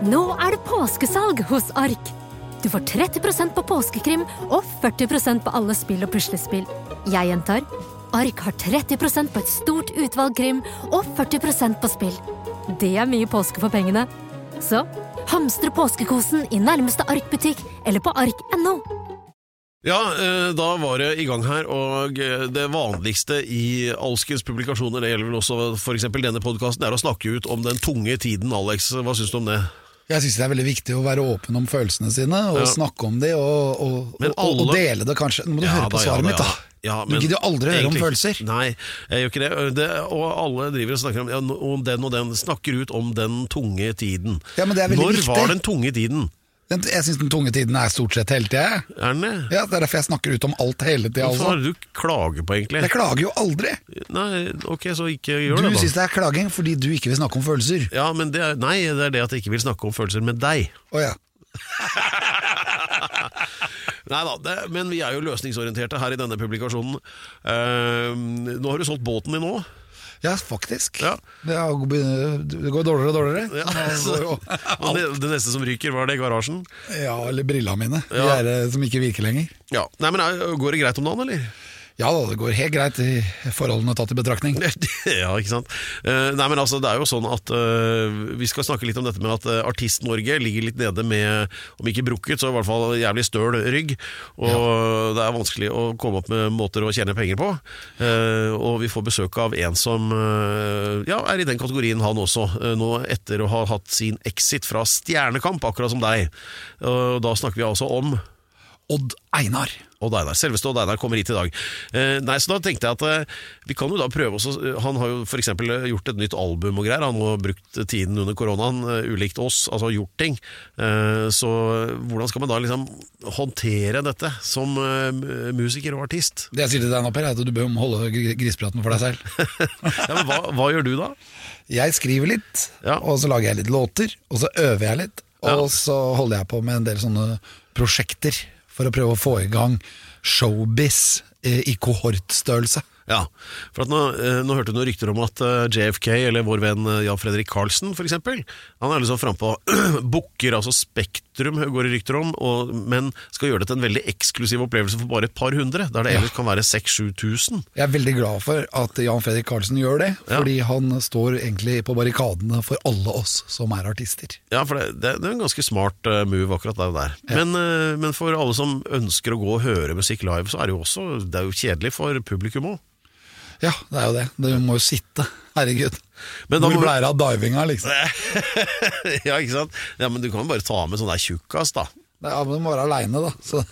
Nå er det påskesalg hos Ark! Du får 30% på påskekrim og 40% på alle spill og puslespill. Jeg gjentar Ark har 30% på et stort utvalg krim og 40% på spill. Det er mye påske for pengene. Så hamstre påskekosen i nærmeste Ark-butikk eller på ark.no. Ja, eh, da var det i gang her, og eh, det vanligste i alskens publikasjoner, det gjelder vel også f.eks. denne podkasten, er å snakke ut om den tunge tiden. Alex, hva syns du om det? Jeg syns det er veldig viktig å være åpen om følelsene sine, og Ja. snakke om de, og, og, alle... og, og dele det kanskje. Nå må du Ja høre på da, svaret mitt, da. Ja, du men gidder jo aldri høre om følelser. Nei, jeg gjør ikke det. det. Og alle driver og snakker om, ja, om den og den, snakker ut om den tunge tiden. Ja, men det er veldig Når viktig. var den tunge tiden? Den- Jeg syns den tunge tiden er stort sett hele tida. Er den det? Ja, det er derfor jeg snakker ut om alt hele tida. Hva Altså. er det du klager på, egentlig? Jeg klager jo aldri. Nei, ok, så ikke gjør Du det, da. syns det er klaging fordi du ikke vil snakke om følelser. Ja, men det er, Nei, det er det at jeg ikke vil snakke om følelser med deg. Oh, ja. Nei da, det, men vi er jo løsningsorienterte her i denne publikasjonen. Uh, nå har du solgt båten din nå. Ja, faktisk. Ja. Det, er, det går dårligere og dårligere. Ja, så- Og det, det neste som ryker, var det garasjen. Ja, eller brillene mine. De Ja. er, eh, som ikke virker lenger. Ja, nei, men Går det greit om dagen, eller? Ja da, det går helt greit i forholdene tatt i betraktning. ja, ikke sant. Eh, nei, men altså, det er jo sånn at uh, Vi skal snakke litt om dette med at eh, Artist-Norge ligger litt nede med, om ikke brukket, så i hvert fall jævlig støl rygg. Og det er vanskelig å komme opp med måter å tjene penger på. Uh, og vi får besøk av en som uh, ja, er i den kategorien, han også. nå etter å ha hatt sin exit fra Stjernekamp, akkurat som deg. Og da snakker vi altså om Odd Einar. Odd Einar, Selveste Odd Einar kommer hit i dag. Eh, nei, så Da tenkte jeg at eh, vi kan jo da prøve også Han har jo f.eks. gjort et nytt album og greier. Han har brukt tiden under koronaen, uh, ulikt oss, altså gjort ting. Eh, så hvordan skal man da liksom håndtere dette som eh, musiker og artist? Det jeg sier til deg nå, Per, er at du bør holde grispraten for deg selv. Ja, men hva, hva gjør du da? Jeg skriver litt, Ja. og så lager jeg litt låter, og så øver jeg litt. Og Ja. så holder jeg på med en del sånne prosjekter for å prøve å få i gang showbiz eh, i kohortstørrelse. Ja, for at nå, eh, nå hørte du noen rykter om at eh, JFK, eller vår venn eh, Jan Fredrik Karlsen eksempel, han er liksom frampå booker, altså Spektrum går det rykter om, og, men skal gjøre det til en veldig eksklusiv opplevelse for bare et par hundre, der det ellers kan være 6000-7000. Jeg er veldig glad for at Jan Fredrik Karlsen gjør det, Ja. fordi han står egentlig på barrikadene for alle oss som er artister. Ja, for det, det, er en ganske smart move akkurat der. der. Men, eh, men for alle som ønsker å gå og høre musikk live, så er det jo også det er jo kjedelig for publikum òg. Ja, det er jo det. Du må jo sitte. Herregud. Men Hvor ble det av divinga, liksom? ja, ikke sant? Ja, men du kan jo bare ta med sånn der tjukkas, da. Ja, men du må være aleine, da. Så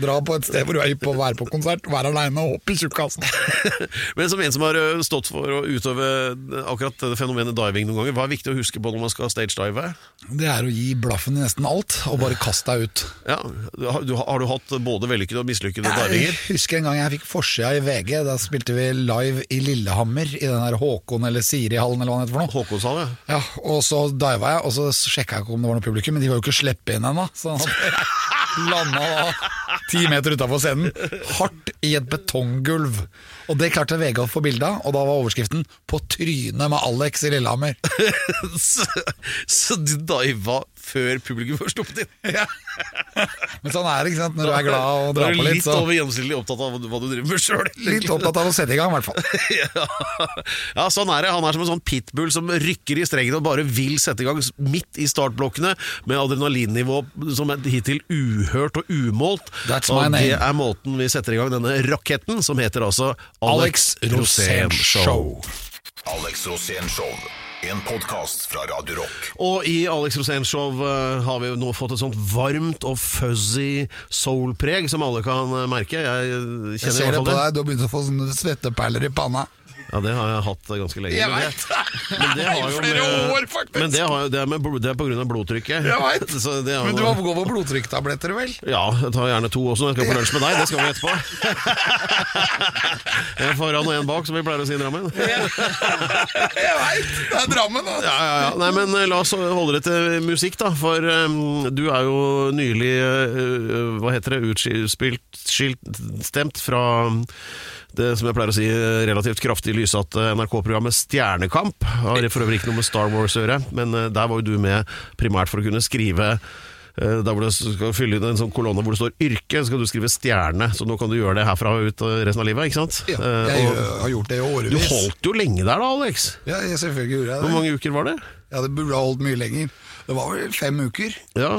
dra på et sted hvor du er hypp på å være på konsert, være aleine og hoppe i tjukkasen. Men som en som har stått for å utøve akkurat det fenomenet diving noen ganger, hva er viktig å huske på når man skal stagedive? Det er å gi blaffen i nesten alt, og bare kaste deg ut. Ja, har, du, har du hatt både vellykkede og mislykkede Jeg divinger? husker en gang jeg fikk forsida i VG. Da spilte vi live i Lillehammer, i den der Håkon eller Siri-hallen, eller hva den heter for noe. Håkonshall, ja. Ja, og så diva jeg, og så sjekka jeg ikke om det var noe publikum, men de var jo ikke sluppet inn ennå. Landa da ti meter utafor scenen, hardt i et betonggulv. Og det klarte VG å få bilde av, og da var overskriften 'På trynet med Alex i Lillehammer'. så, så du diva før publikum får sluppet inn? Men sånn er det, ikke sant, når du er glad og Da drar er på du litt. litt Så over gjennomsnittlig opptatt av hva du- driver med sjøl. litt opptatt av å sette i gang, i hvert fall. ja. ja, sånn er det. Han er som en sånn pitbull som rykker i strengene og bare vil sette i gang midt i startblokkene med adrenalinnivå som er hittil uhørt og umålt. That's og my name. det er måten vi setter i gang denne raketten, som heter altså Alex Rosén Show. Alex Rosén Show. En podkast fra Radio Rock. Og i Alex Rosén Show eh, har vi jo nå fått et sånt varmt og fuzzy soul-preg som alle kan eh, merke. Jeg eh, Jeg ser det på det. deg, du har begynt å få sånne svetteperler i panna. Ja, det har jeg hatt ganske lenge. Jeg men det- vet. Men det har jo flere med, år, faktisk. Men det, har, det, er med, det er på grunn av blodtrykket. Jeg vet. Så det Men du gått på blodtrykktabletter, vel? Ja, jeg tar gjerne to også når jeg skal på lunsj med deg. Det skal vi etterpå. En foran og en bak, som vi pleier å si i Drammen. Jeg veit! Det er Drammen, da. Ja, ja, ja. Nei, men eh, La oss holde det til musikk, da. For um, du er jo nylig uh, Hva heter det? Utspilt skilt, stemt fra det som jeg pleier å si, relativt kraftig lysete NRK-programmet Stjernekamp. Har for øvrig ikke noe med Star Wars å gjøre, men eh, der var jo du med primært for å kunne skrive eh, der hvor du skal fylle inn en sånn kolonne hvor det står 'yrke', skal du skrive 'stjerne'. Så nå kan du gjøre det herfra og ut eh, resten av livet, ikke sant? Ja, Eh, jeg og har gjort det i du holdt jo lenge der da, Alex. Ja, selvfølgelig gjorde jeg det. Hvor mange uker var det? Ja, det burde ha holdt mye lenger. Det var vel fem uker. Ja,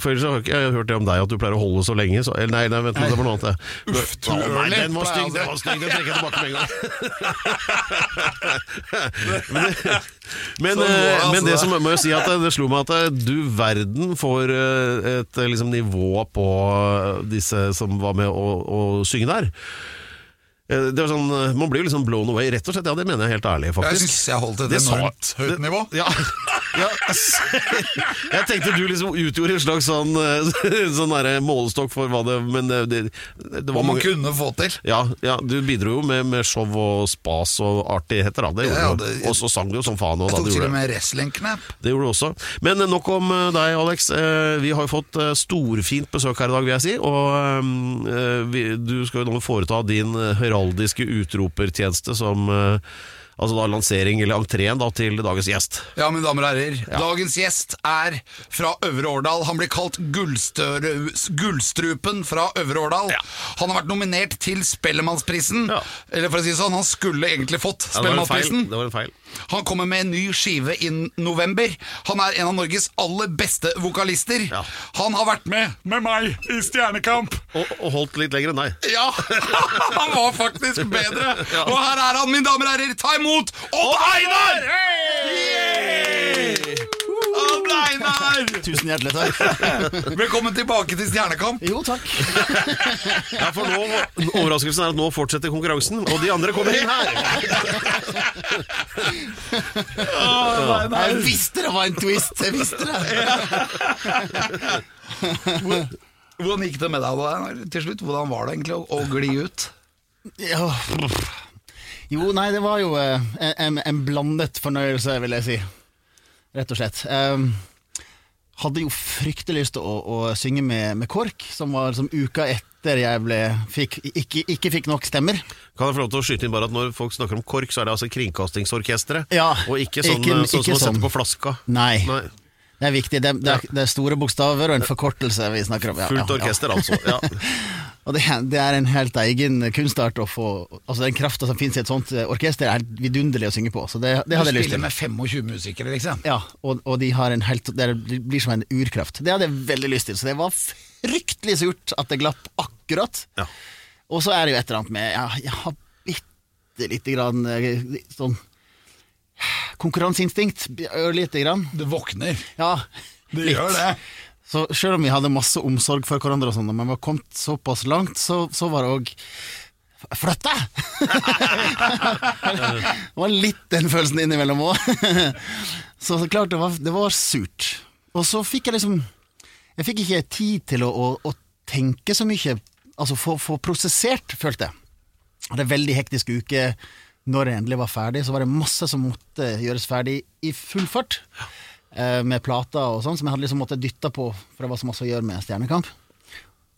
for ellers har ikke jeg hørt det om deg at du pleier å holde så lenge. Så, eller nei, nei, vent, det var noe annet. Uff, Å, nei, den var stygg, den var stygg, den trekker jeg tilbake med en gang. men men, det, eh, altså, men det det. som må jo si at det, det slo meg at eh, du verden får eh, et eh, liksom, nivå på disse som var med å, å synge der. Det var sånn, man blir jo liksom blown away, rett og slett. Ja, det mener jeg helt ærlig, faktisk. Jeg syns jeg holdt et enormt høyt nivå. Ja, ja. Jeg tenkte du liksom utgjorde en slags sånn, eh, sånn målestokk for hva det Men det, det, det var Hva man mange kunne få til. ja, ja, du bidro jo med, med show og spas og artigheter, da. Det Ja, Og så sang du jo som faen. Og Jeg tok til og med wrestlingknapp. det gjorde du også. Men eh, nok om eh, deg, Alex. Eh, Vi har jo fått eh, storfint besøk her i dag, vil jeg si. Og eh, vi, du skal jo nå foreta din eh, heraldiske utropertjeneste som eh, Altså da lansering, eller entreen, da, til dagens gjest. Ja, mine damer og herrer. Dagens gjest er fra Øvre Årdal. Han blir kalt Gullstrupen fra Øvre Årdal. Ja. Han har vært nominert til Spellemannsprisen. Ja. Eller for å si det sånn, han skulle egentlig fått Ja, det var en feil. Spellemannsprisen. Det var en feil. Han kommer med en ny skive i november. Han er en av Norges aller beste vokalister. Ja. Han har vært med med meg i Stjernekamp. Og, og holdt litt lenger enn deg. Ja, han var faktisk bedre. Og her er han, mine damer og herrer. Ta imot Odd Einar! Odd Einar! Tusen hjertelig takk. Velkommen tilbake til Stjernekamp. Jo, takk. Ja, for nå, Overraskelsen er at nå fortsetter konkurransen, og de andre kommer inn her. Jeg visste det var en twist. Jeg visste det. Hvordan gikk det med deg da, til slutt? Hvordan var det egentlig å, å gli ut? Ja. Jo, nei, det var jo eh, en, en blandet fornøyelse, vil jeg si. Rett og slett. Um, hadde jo fryktelig lyst til å, å synge med, med KORK, som var liksom uka etter jeg ble, fikk, ikke, ikke fikk nok stemmer. Kan jeg få lov til å skyte inn bare at Når folk snakker om KORK, så er det altså Kringkastingsorkesteret, Ja, og ikke sånn, ikke- sånn som å sette på flaska. Nei, Nei. det er viktig. Det, det, er, det er store bokstaver og en forkortelse vi snakker om. Ja, Fullt ja, ja. orkester, altså. Ja. Og det, det er en helt egen kunstart å få Altså Den krafta som finnes i et sånt eh, orkester, er vidunderlig å synge på. Så det, det Du hadde jeg lyst spiller til. med 25 musikere, liksom. Ja, og, og de har en helt Det blir som en urkraft. Det hadde jeg veldig lyst til. Så det var fryktelig surt at det glapp akkurat. Ja. Og så er det jo et eller annet med Jeg, jeg har bitte lite grann eh, sånn konkurranseinstinkt. Ørlite grann. Du våkner. Ja, Det gjør det. Så selv om vi hadde masse omsorg for hverandre, og sånn, men vi var kommet såpass langt, så, så var det òg Flytt deg! det var litt den følelsen innimellom òg. så så klart, det var, det var surt. Og så fikk jeg liksom Jeg fikk ikke tid til å, å, å tenke så mye, altså få, få prosessert, følte jeg. Det en veldig hektisk uke. Når jeg endelig var ferdig, så var det masse som måtte gjøres ferdig i full fart eh, med plater og sånn, som jeg hadde liksom måttet dytte på, for det var så masse å gjøre med Stjernekamp.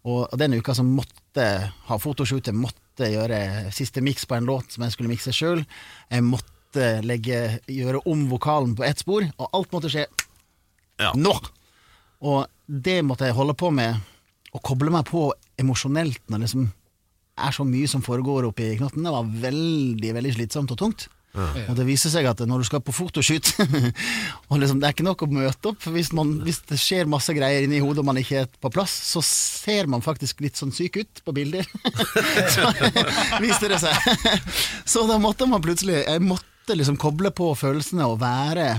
Og den uka så måtte jeg ha fotoshoot, jeg måtte gjøre siste miks på en låt som jeg skulle mikse sjøl. Jeg måtte legge, gjøre om vokalen på ett spor, og alt måtte skje Ja. nå! Og det måtte jeg holde på med, å koble meg på emosjonelt når det liksom er så mye som foregår oppi knotten. Det var veldig, veldig slitsomt og tungt. Og det viser seg at når du skal på fotoshoot og liksom, Det er ikke nok å møte opp. Hvis, man, hvis det skjer masse greier inni hodet og man ikke er på plass, så ser man faktisk litt sånn syk ut på bilder. så viste det seg. Så da måtte man plutselig Jeg måtte liksom koble på følelsene og være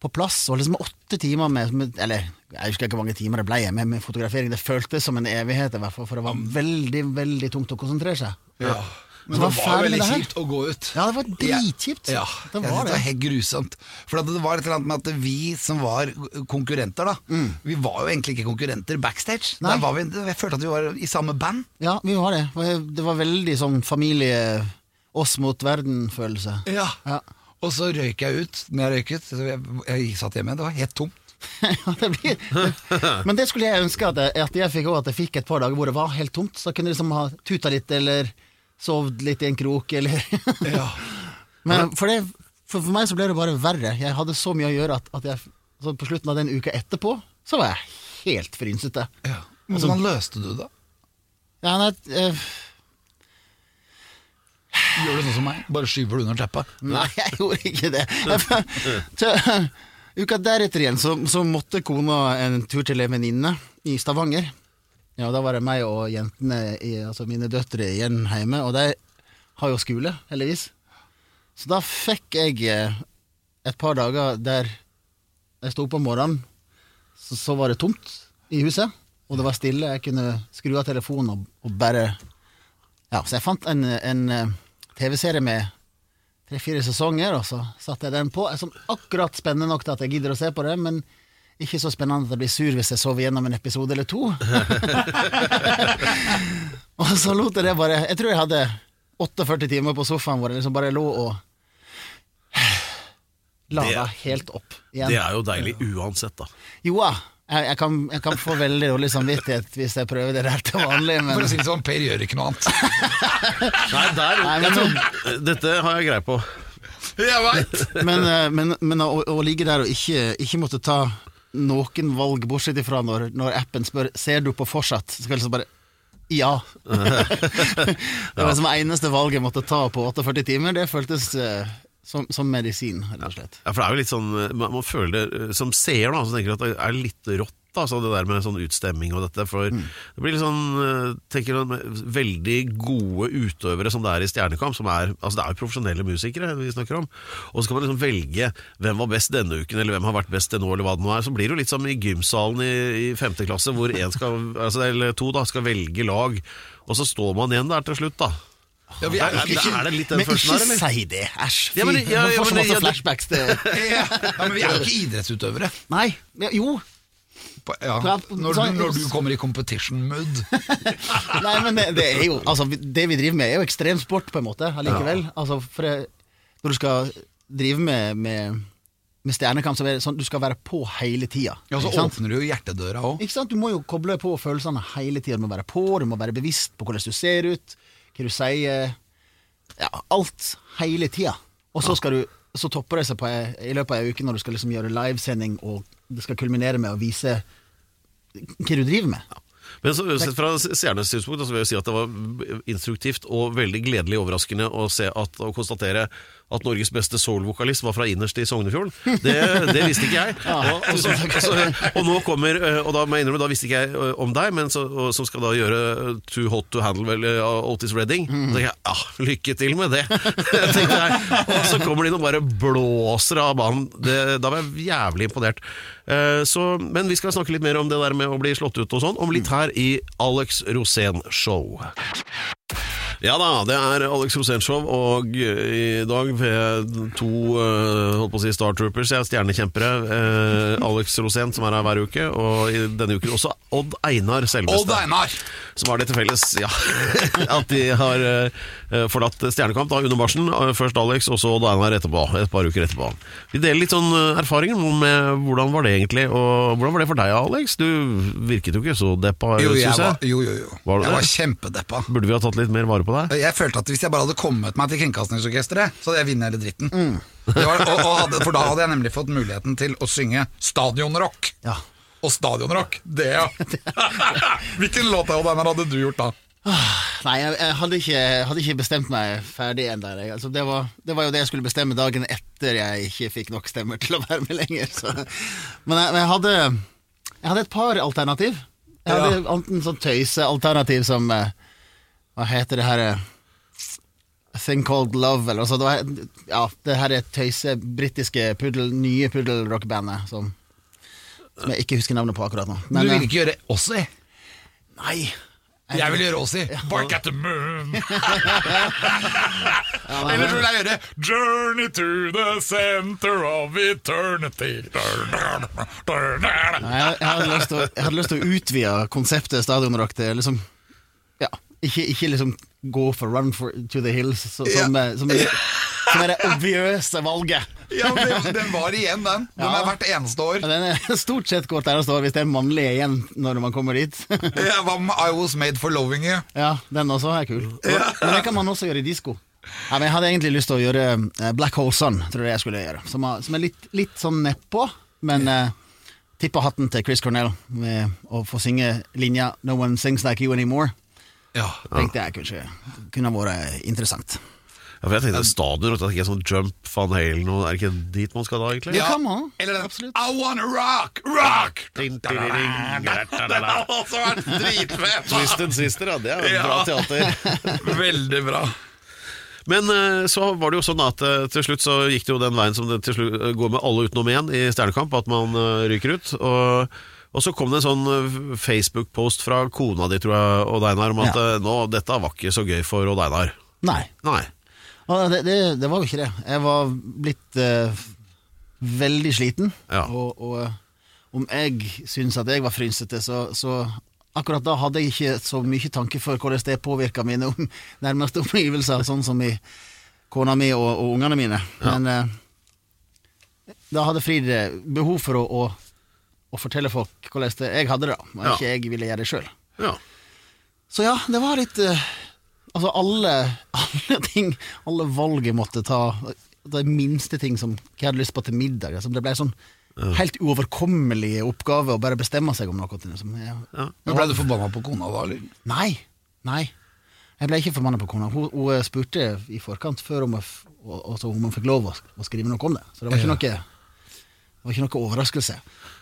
på plass. Og liksom åtte timer med med- Eller jeg husker ikke hvor mange timer det ble med, med fotografering. Det føltes som en evighet, i hvert fall, for det var veldig, veldig tungt å konsentrere seg. Ja. Men det var var veldig kjipt å gå ut. Ja, det var dritkjipt. Ja, det var synes det var helt grusomt. For det var et eller annet med at vi som var konkurrenter, da Vi var jo egentlig ikke konkurrenter backstage. Mm. Nei. Der var vi, jeg følte at vi var i samme band. Ja, vi var det. Det var veldig sånn familie oss mot verden-følelse. Ja. Ja. Og så røyk jeg ut når jeg røyket. Så jeg, jeg satt hjemme, det var helt tomt. Ja, det blir, men det skulle jeg ønske at jeg, at jeg fikk òg, at jeg fikk et par dager hvor det var helt tomt. Så jeg kunne liksom ha tuta litt eller Sovd litt i en krok, eller Ja. Men for, det, for, for meg så ble det bare verre. Jeg hadde så mye å gjøre at, at jeg, så på slutten av den uka etterpå, så var jeg helt frynsete. ja. Men hvordan løste du det? Ja, nei, eh, Gjør du sånn som meg? Bare skyver det under teppet? nei, jeg gjorde ikke det. Jeg, uka deretter igjen så, så måtte kona en tur til en venninne i Stavanger. Ja, Da var det meg og jentene, i, altså mine døtre, igjen hjemme. Og de har jo skole, heldigvis. Så da fikk jeg eh, et par dager der jeg sto opp om morgenen, så, så var det tomt i huset. Og det var stille. Jeg kunne skru av telefonen og, og bare Ja, så jeg fant en, en eh, TV-serie med tre-fire sesonger, og så satte jeg den på. Sånn akkurat spennende nok til at jeg gidder å se på det, men ikke så spennende at jeg blir sur hvis jeg sover gjennom en episode eller to. og så lot jeg det bare Jeg tror jeg hadde 48 timer på sofaen hvor jeg liksom bare lå og lada helt opp igjen. Det er jo deilig uansett, da. Joa, jeg, jeg, kan, jeg kan få veldig dårlig samvittighet hvis jeg prøver det der til vanlig, For å si det sånn, Per gjør ikke noe annet. Nei, der, Nei, men jeg tror, Dette har jeg greie på. Jeg veit! Men, eh, men, men å, å ligge der og ikke, ikke måtte ta noen valg, bortsett ifra når, når appen spør Ser du på fortsatt, så skal jeg liksom bare ja. det var liksom eneste valget jeg måtte ta på 48 timer. Det føltes eh, som, som medisin, rett og slett. Ja, for det er jo litt sånn Man, man føler det eh, som seer, da, så tenker at det er litt rått. Da, så det der med sånn utstemming og dette For Mm. det blir litt sånn eh, tenker jeg, Veldig gode utøvere som det er i Stjernekamp. Som er, altså det er jo profesjonelle musikere vi snakker om. Og så kan man liksom velge hvem var best denne uken, eller hvem har vært best til nå, eller hva det nå er. Så blir det jo litt som i gymsalen i, i femte klasse, hvor en skal, altså, eller to da, skal velge lag. Og så står man igjen der til slutt, da. Ja, er Er, ikke, er det litt den Men følelsen ikke her, eller? si det! Æsj. Ja, men- ja, ja, men- ja, flashbacks ja, men vi er jo ikke idrettsutøvere. Nei, ja, jo. Ja, Ja, når, du, når du kommer i competition mood. Nei, men det, det er jo Altså, det vi driver med, er jo ekstremsport, på en måte, allikevel. Altså, for når du skal drive med, med, med stjernekamp, så er det sånn du skal være på hele tida. Ja, så åpner du jo hjertedøra òg. Du må jo koble på følelsene hele tida. Du må være på, du må være bevisst på hvordan du ser ut, hva du sier. Ja, alt hele tida. Og så skal du så topper det seg på, i løpet av ei uke når du skal liksom gjøre livesending, og det skal kulminere med å vise hva du driver med. Men så, fra seernes synspunkt så vil jeg si at det var instruktivt og veldig gledelig overraskende å se at, og konstatere at Norges beste soul-vokalist var fra innerst i Sognefjorden. Det, det visste ikke jeg. Og, og, så, så, og nå kommer eh, Og da må jeg innrømme, da visste ikke jeg eh, om deg, men så, og, som skal da gjøre eh, Too Hot To Handle vel, Otis Redding. Så Da tenker jeg ja, lykke til med det! tenkte jeg. Og så kommer de inn og bare blåser av banen. Det, da var jeg jævlig imponert. Så, men vi skal snakke litt mer om det der med å bli slått ut og sånn, om litt her i Alex Rosén Show. Ja da, det er Alex Rosenshov, og i dag ved to eh, holdt på å si Star Troopers, ja, stjernekjempere. eh, Alex Rosén, som er her hver uke, og i denne uken også Odd Einar selveste. Odd Einar! Som har det til felles, ja, at de har eh, forlatt Stjernekamp da under marsjen. Eh, Først Alex, og så Odd Einar etterpå, et par uker etterpå. Vi deler litt sånn eh, erfaringer med hvordan var det egentlig, og hvordan var det for deg, Alex? Du virket jo ikke så deppa, Jo, jeg var, jo, jo, jo. Var jeg det? var kjempedeppa. Burde vi ha tatt litt mer vare på deg? Jeg følte at hvis jeg bare hadde kommet meg til Kringkastingsorkesteret, så hadde jeg vunnet hele dritten. Mm. var, og, og hadde, for da hadde jeg nemlig fått muligheten til å synge stadionrock. Ja. Og stadionrock, det ja. Hvilken låt av den hadde du gjort da? Nei, jeg, hadde, ikke, hadde ikke bestemt meg ferdig ennå. Altså, det, var, det var jo det jeg skulle bestemme dagen etter jeg ikke fikk nok stemmer til å være med lenger. Så. Men, jeg, jeg, hadde, jeg hadde et par alternativ. Jeg hadde Ja. enten sånn tøysealternativ som eh, Hva heter det her eh, A Thing Called Love, eller sånt. Det var- Ja, det her er tøyse britiske puddel, nye puddelrockbandet som, som jeg ikke husker navnet på akkurat nå. Men, du vil ikke gjøre Ossie? Nei. Jeg vil gjøre Ossi. Bark at the moon. Eller så vil jeg gjøre Journey to the center of eternity. Jeg, hadde lyst til å, utvide konseptet stadionrock til liksom Ja, ikke, ikke liksom gå for Run for, to the hills, så, som, Ja. eh, som, er, som er det obviøse valget. Ja, den, den var igjen, den. Den Ja. er hvert eneste år. Ja, Den er stort sett går der og år, hvis det er mannlig igjen når man kommer dit. Ja, hva med I was made for loving you? ja, den også er kul. Men det kan man også gjøre i disko. Ja, men jeg hadde egentlig lyst til å gjøre eh, Black Hole Sun, tror jeg jeg skulle gjøre. Som er, som er litt, litt sånn nedpå, men uh, tipper hatten til Chris Cornell med å få synge linja 'No one sings like you anymore'. Ja. Tenkte jeg kanskje kunne vært interessant. Ja, for jeg tenkte stadion, at det ikke er sånn jump Van Halen og Er det ikke dit man skal da, egentlig? Det kan man. Eller Absolutt. I wanna rock, rock! Det har også vært dritfett! Twisted Sister, ja. Det er jo bra teater. Veldig bra. Men eh, så var det jo sånn at eh, til slutt så gikk det jo den veien som det til slutt går med alle utenom én i Stjernekamp, at man eh, ryker ut. Og, og så kom det en sånn eh, Facebook-post fra kona di, tror jeg, Odd Einar, om at Ja. eh, nå, dette var ikke så gøy for Odd Einar. Nei. Nei. Det, det, det var jo ikke det. Jeg var blitt eh, veldig sliten. Ja. Og, og eh, om jeg syns at jeg var frynsete, så, så akkurat da hadde jeg ikke så mye tanke for hvordan det påvirka mine om, nærmeste omgivelser, sånn som i kona mi og, og ungene mine. Men eh, da hadde Frid eh, behov for å, å, å fortelle folk hvordan det, jeg hadde det, da, og Ja. ikke jeg ville gjøre det sjøl. Ja. Så ja, det var litt eh, Altså alle, alle ting Alle valg jeg måtte ta De minste ting som hva jeg hadde lyst på til middag altså, Det ble sånn helt uoverkommelig oppgave å bare bestemme seg om noe. Liksom. Jeg, Men Ble du forbanna på kona da, eller? Nei, nei. Jeg ble ikke forbanna på kona. Hun, hun eh, spurte i forkant før om, jeg og- og så om hun fikk lov å, å skrive noe om det. Så det var ikke noe, det var ikke noe overraskelse.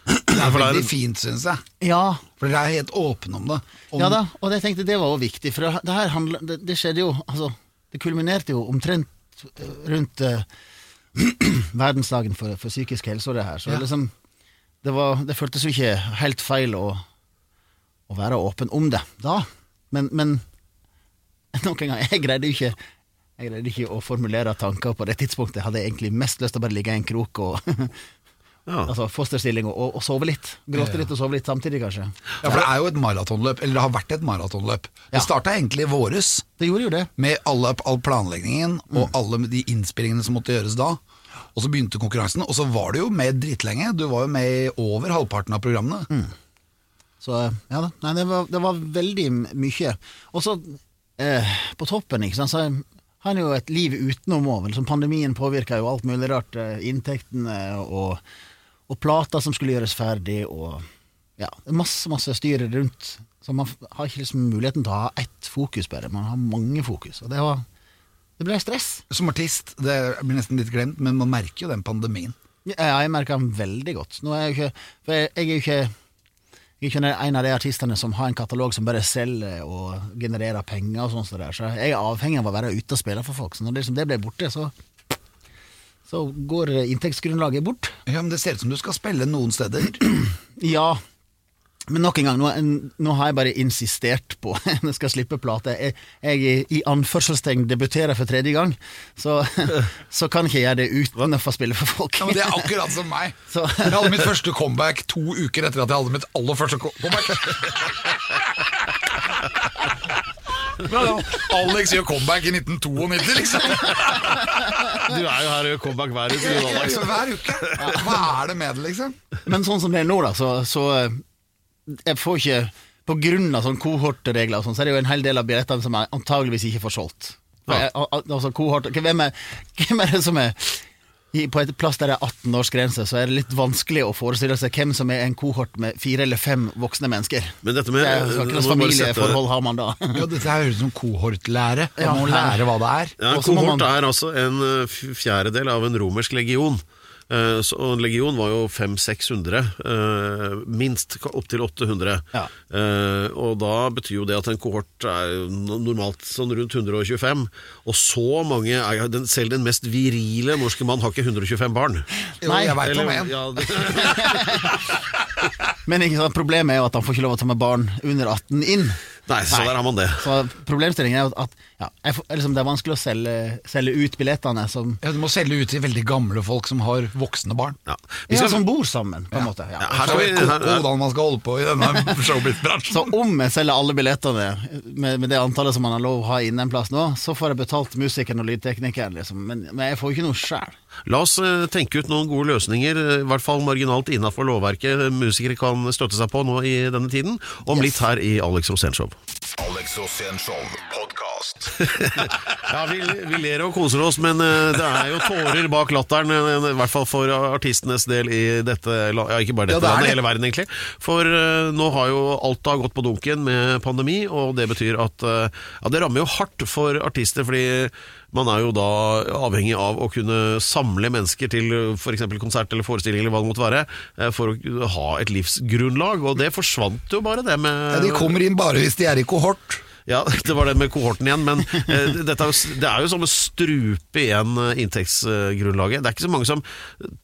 Det er veldig fint, syns jeg. Ja, For dere er helt åpne om det. Om, Ja da, og jeg tenkte det var også viktig, for det, det her handler, det, det skjedde jo altså, Det kulminerte jo omtrent rundt uh, verdensdagen for, for psykisk helse og det her. Så Ja. det liksom det, var, det føltes jo ikke helt feil å, å være åpen om det da. Men, men noen ganger Jeg greide jo ikke jeg greide ikke å formulere tanker på det tidspunktet. Jeg hadde egentlig mest lyst til å bare ligge i en krok og Ja. altså fosterstilling og, og, sove litt. Gråte litt og sove litt samtidig, kanskje. Ja, for det er jo et maratonløp, eller det har vært et maratonløp. Ja. Det starta egentlig i våres, Det gjorde jo det. med alle, all planleggingen og Mm. alle de innspillingene som måtte gjøres da. Og så begynte konkurransen, og så var du jo med dritlenge. Du var jo med i over halvparten av programmene. Mm. Så ja da, Nei, det, var, det var veldig mye. Og så eh, på toppen, ikke sant, så har en jo et liv utenom òg. Liksom, pandemien påvirka jo alt mulig rart. Eh, inntektene og, og plater som skulle gjøres ferdig, og ja, masse, masse styr rundt. Så man har ikke liksom muligheten til å ha ett fokus bare. Man har mange fokus. Og det var Det ble stress. Som artist, det blir nesten litt glemt, men man merker jo den pandemien. Ja, jeg merker den veldig godt. Nå er jeg jo ikke For jeg, jeg er jo ikke jeg er ikke en av de artistene som har en katalog som bare selger og genererer penger og sånn. Så jeg er avhengig av å være ute og spille for folk. Så når det, liksom det ble borte, så så går inntektsgrunnlaget bort. Ja, men Det ser ut som du skal spille noen steder. Ja, men nok en gang, nå, nå har jeg bare insistert på at jeg skal slippe plate. Jeg, jeg i anførselstegn debuterer for tredje gang, så, så kan ikke jeg gjøre det uten å få spille for folk. Ja, men Det er akkurat som meg. Så- Jeg hadde mitt første comeback to uker etter at jeg hadde mitt aller første co- comeback. Alex gjør comeback i 1992, liksom. Du er jo her og gjør comeback hver uke. du, Alex. Hver uke. Hva er det med det, liksom? Men sånn som det er nå, da, så, så eh, Jeg får ikke På grunn av sånn kohortregler og sånn, så er det jo en hel del av billettene som jeg antageligvis ikke får solgt. Ja. jeg, al- al- altså, kohort, hvem, er, hvem er det som er På et plass der det er 18-årsgrense, så er det litt vanskelig å forestille seg hvem som er en kohort med fire eller fem voksne mennesker. Men dette med Det hva nå slags familieforhold har man da? Ja, Dette høres ut som kohortlære. Ja, Man må lære hva det er. Ja, må Kohort man- er altså en eh, fjerdedel av en romersk legion. Eh, så, en legion var jo 500-600, eh, minst opptil 800. Ja. Eh, og da betyr jo det at en kohort er normalt sånn rundt 125. Og så mange Selv den mest virile norske mann har ikke 125 barn. Jo, Nei. jeg vet om en. ja, det, Men ikke sant, problemet er jo at han får ikke lov å ta med barn under 18 inn. Nei, så der har man det. Så problemstillingen er jo at ja, jeg liksom, det er vanskelig å selge, selge ut billettene som Ja, Du må selge ut til veldig gamle folk som har voksne barn. Ja. Vi ja, som bor sammen, på en måte. Ja. Ja, her skal vi, her, her, hvordan man skal holde på i denne showbiz-bransjen. Så om jeg selger alle billettene med, med det antallet som man har lov å ha inne en plass nå, så får jeg betalt musikeren og lydteknikeren, liksom. Men, men jeg får jo ikke noe sjæl. La oss eh, tenke ut noen gode løsninger, eh, i hvert fall marginalt innafor lovverket musikere kan støtte seg på nå i denne tiden. Om litt her i Alex Rosénshow. Alex Rosénshow podkast. Ja, vi, vi ler og koser oss, men eh, det er jo tårer bak latteren, eh, i hvert fall for artistenes del i dette Ja, ikke bare dette Ja, det landet, det. hele verden egentlig. For eh, nå har jo alt da gått på dunken med pandemi, og det betyr at eh, Ja, det rammer jo hardt for artister, fordi man er jo da avhengig av å kunne samle mennesker til f.eks. konsert eller forestilling eller hva det måtte være, eh, for å ha et livsgrunnlag, og det forsvant jo bare, det med Ja, de kommer inn bare hvis de er i kohort. ja, det var det med kohorten igjen, men eh, dette er jo, det er jo som å strupe igjen eh, inntektsgrunnlaget. Det er ikke så mange som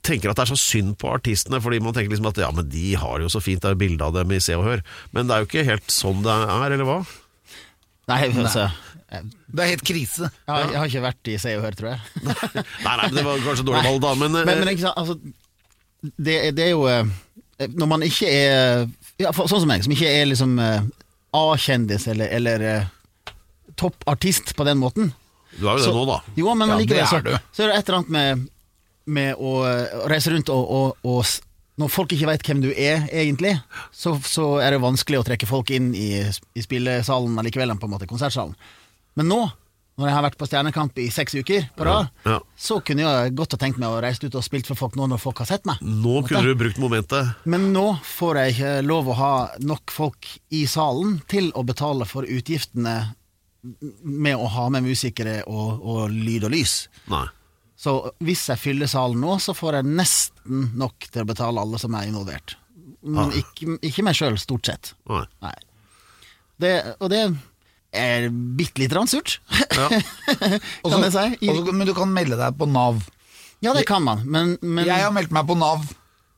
tenker at det er så synd på artistene, fordi man tenker liksom at ja, men de har det jo så fint, det er jo bilde av dem i Se og Hør. Men det er jo ikke helt sånn det er, eller hva? Nei, altså Det er helt krise. jeg, har, jeg har ikke vært i Se og Hør, tror jeg. Nei, nei, det var kanskje dårlig valg da, men, eh, Men, men ikke sant, altså det, det er jo eh, Når man ikke er ja, Sånn som meg, som ikke er liksom eh, A-kjendis eller, eller eh, toppartist på den måten. du er jo det så- nå, da. Jo, men Ja, likevel det så, er så er det et eller annet med, med å eh, reise rundt og, og, og Når folk ikke veit hvem du er, egentlig, så, så er det vanskelig å trekke folk inn i, i spillesalen allikevel, på en måte, konsertsalen. Men nå, når jeg har vært på Stjernekamp i seks uker på rad, Ja. så kunne jeg godt ha tenkt meg å reise ut og spilt for folk nå når folk har sett meg. Nå kunne du brukt momentet. Men nå får jeg ikke lov å ha nok folk i salen til å betale for utgiftene med å ha med musikere og, og lyd og lys. Nei. Så hvis jeg fyller salen nå, så får jeg nesten nok til å betale alle som er involvert. Men ikke, ikke meg sjøl, stort sett. Nei. Nei. Det, og det er bitte lite grann surt, Ja. Og kan jeg si. Også, men du kan melde deg på Nav. Ja, det kan man, men, men Jeg har meldt meg på Nav,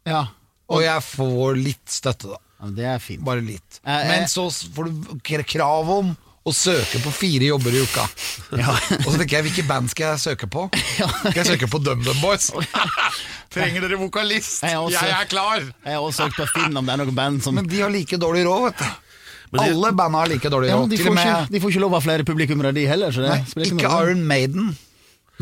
ja. og jeg får litt støtte, da. ja, det er fint. Bare litt. Eh, eh. Men så får du krav om å søke på fire jobber i uka. Ja. Og så tenker jeg, hvilke band skal jeg søke på? Skal jeg søke på DumDum Boys? Trenger dere vokalist? Jeg også- Jeg er klar! Jeg har også søkt på Finn om det er noen band som Men de har like dårlig råd, vet du. Men de- Alle banda har like dårlig ja, de, får ikke, de får ikke lov av flere publikummere, de heller. Så det Nei, spiller ikke noen. Iron Maiden.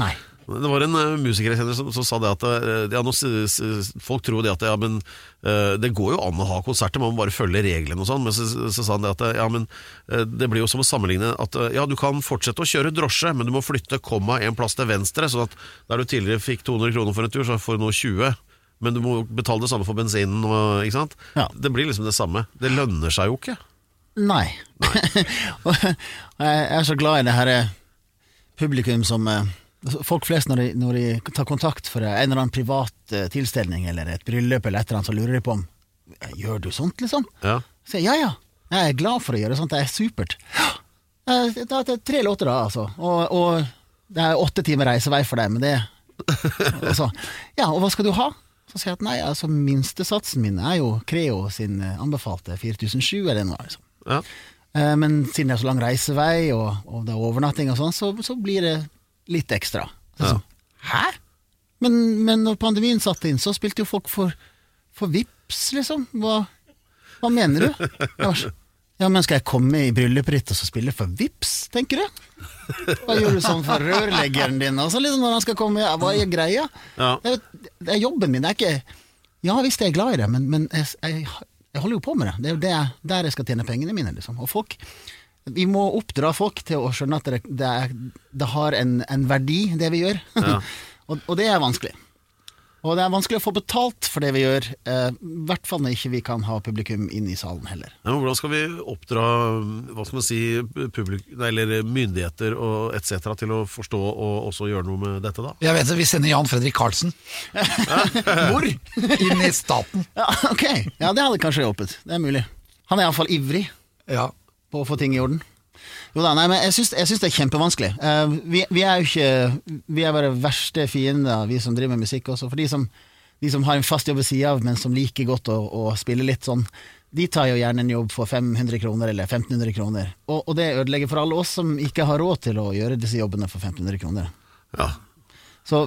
Nei. Det var en uh, musiker jeg kjenner som, som sa det at eh, ja, nå, s- s- folk tror det at ja, men, uh, det går jo an å ha konserter, man må bare følge reglene og sånn. Men så, så sa han det at ja, men uh, det blir jo som å sammenligne at ja, du kan fortsette å kjøre drosje, men du må flytte komma en plass til venstre, sånn at der du tidligere fikk 200 kroner for en tur, så får du nå 20. Men du må betale det samme for bensinen. Og, ikke sant? Ja. Det blir liksom det samme. Det lønner seg jo ikke. Nei. Og jeg er så glad i det her eh, publikum som eh, Folk flest når de, når de tar kontakt for en eller annen privat eh, tilstelning eller et bryllup, eller et eller annet, så lurer de på om "Eh, Gjør du sånt, liksom? Ja. Så jeg, ja ja, jeg er glad for å gjøre sånt, det er supert. Det er tre låter, da, altså. Og, og det er åtte timer reisevei for deg, men det og så, Ja, og hva skal du ha? Så sier jeg at nei, altså minstesatsen min er jo Creo sin anbefalte 4007 eller noe. Liksom. Ja. Eh, Men siden det er så lang reisevei, og, og det er overnatting og sånn, så, så blir det litt ekstra. Så, sånn, Hæ? Men, men når pandemien satte inn, så spilte jo folk for, for vips, liksom. Hva, hva mener du? Var ja, men skal jeg komme i bryllupet ditt og så spille for vips, tenker du? Hva gjør du sånn for rørleggeren din? Og så liksom når han skal komme, hva er greia? Ja. Det, er, det er jobben min, det er ikke Ja visst jeg er glad i det, men, men jeg, jeg, jeg holder jo på med det. Det er jo det, der jeg skal tjene pengene mine, liksom. Og folk Vi må oppdra folk til å skjønne at det, det, det har en, en verdi, det vi gjør. Ja. og, og det er vanskelig. Og det er vanskelig å få betalt for det vi gjør, eh, i hvert fall når ikke vi kan ha publikum inn i salen heller. Ja, men hvordan skal vi oppdra hva skal man si, publik, eller myndigheter og etc. til å forstå og også gjøre noe med dette, da? Jeg vet det, Vi sender Jan Fredrik Karlsen Hvor? inn i staten. ja, ok, ja det hadde kanskje hjulpet. Det er mulig. Han er iallfall ivrig Ja. på å få ting i orden. Jo da, nei, men jeg syns, det er kjempevanskelig. Uh, vi, vi er jo ikke Vi er våre verste fiender, vi som driver med musikk også. For de som, de som har en fast jobb ved sida av, men som liker godt å, å spille litt sånn, de tar jo gjerne en jobb for 500 kroner eller 1500 kroner. Og, og det ødelegger for alle oss som ikke har råd til å gjøre disse jobbene for 1500 kroner. Ja. Så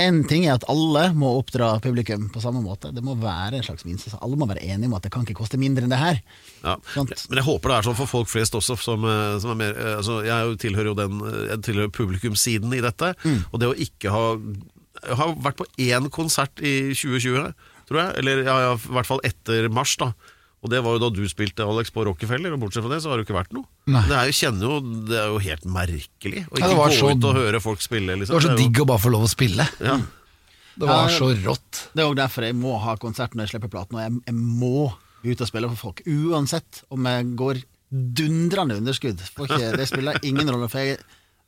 en ting er at alle må oppdra publikum på samme måte. Det må være en slags minste. Alle må være enige om at det kan ikke koste mindre enn det her. Ja. Men jeg håper det er sånn for folk flest også, som, eh, som er mer eh, altså, Jeg er tilhører jo den eh, Jeg tilhører publikumssiden i dette. Mm. Og det å ikke ha Jeg har vært på én konsert i 2020, tror jeg. Eller ja, i hvert fall etter mars, da. Og det var jo da du spilte, Alex, på Rockefeller, og bortsett fra det, så har det jo ikke vært noe. Nei. Det er jo, kjenner jo, det er jo helt merkelig å ikke det gå så- ut og høre folk spille, liksom. Det var så digg å bare få lov å spille. Ja. Det var så rått. Det er òg derfor jeg må ha konsert når jeg slipper platen. Og jeg, jeg må ut og spille for folk. Uansett om jeg går dundrende underskudd. For ikke, det spiller ingen rolle. For jeg,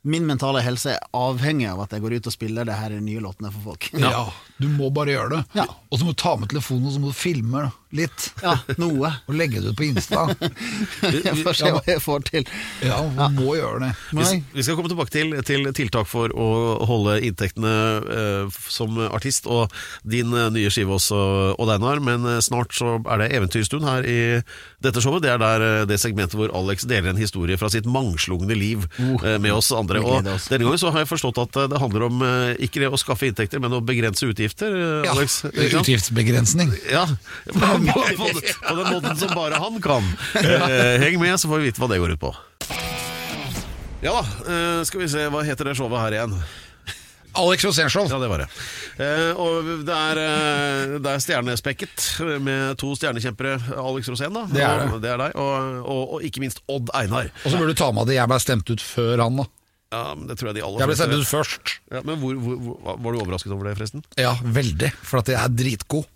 min mentale helse er avhengig av at jeg går ut og spiller de her nye låtene for folk. Ja. Du må bare gjøre det. Ja. Og så må du ta med telefonen og så må du filme litt. Ja, noe. Og legge det ut på Insta. Jeg får se hva jeg får til. Ja, ja. må gjøre det. Vi, vi skal komme tilbake til, til tiltak for å holde inntektene eh, som artist, og din eh, nye skive også, Odd Einar. Men eh, snart så er det eventyrstund her i dette showet. Det er der eh, det segmentet hvor Alex deler en historie fra sitt mangslungne liv eh, med oss andre. Og denne gangen så har jeg forstått at det handler om eh, ikke det å skaffe inntekter, men å begrense utgifter. eh, Ja, Alex. Utgiftsbegrensning. Ja, på, på, på, den måten som bare han kan. Eh, heng med, så får vi vite hva det går ut på. Ja da, eh, skal vi se, hva heter det showet her igjen? Alex Rosénshow. Ja, det var det. Eh, og det er, eh, det er stjernespekket med to stjernekjempere. Alex Rosén, da. Det er det. Og, det er deg. Og, og, og ikke minst Odd Einar. Og så burde du ta med at jeg ble stemt ut før han, da. Ja, men det tror jeg de aller Jeg ble sendt ut først. Ja, men hvor, hvor, hvor, Var du overrasket over det, forresten? Ja, veldig. For at jeg er dritgod.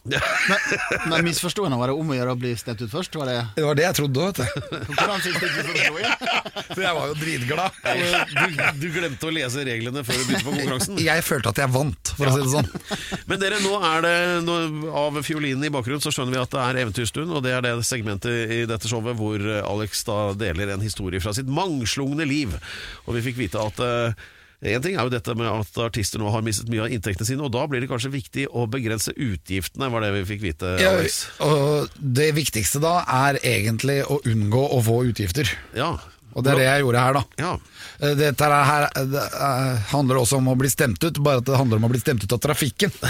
Men misforsto jeg nå? Var det om å gjøre å bli stemt ut først? Var det Det var det jeg trodde, vet du. konkurranseinstinkt? For jeg var jo dritglad. Du, du glemte å lese reglene før du begynte på konkurransen. Jeg følte at jeg vant, for å si det sånn. Men dere, nå er det nå, Av fiolinen i bakgrunnen så skjønner vi at det er eventyrstund, og det er det segmentet i dette showet hvor Alex da deler en historie fra sitt mangslungne liv. Og vi fikk vite at eh, en ting er jo dette med at artister nå har mistet mye av inntektene sine, og da blir det kanskje viktig å begrense utgiftene, var det vi fikk vite, Ja, Alex. og det viktigste da er egentlig å unngå å få utgifter. Ja. Og det er det jeg gjorde her, da. Ja. Eh, Dette er her det er- handler også om å bli stemt ut, bare at det handler om å bli stemt ut av trafikken.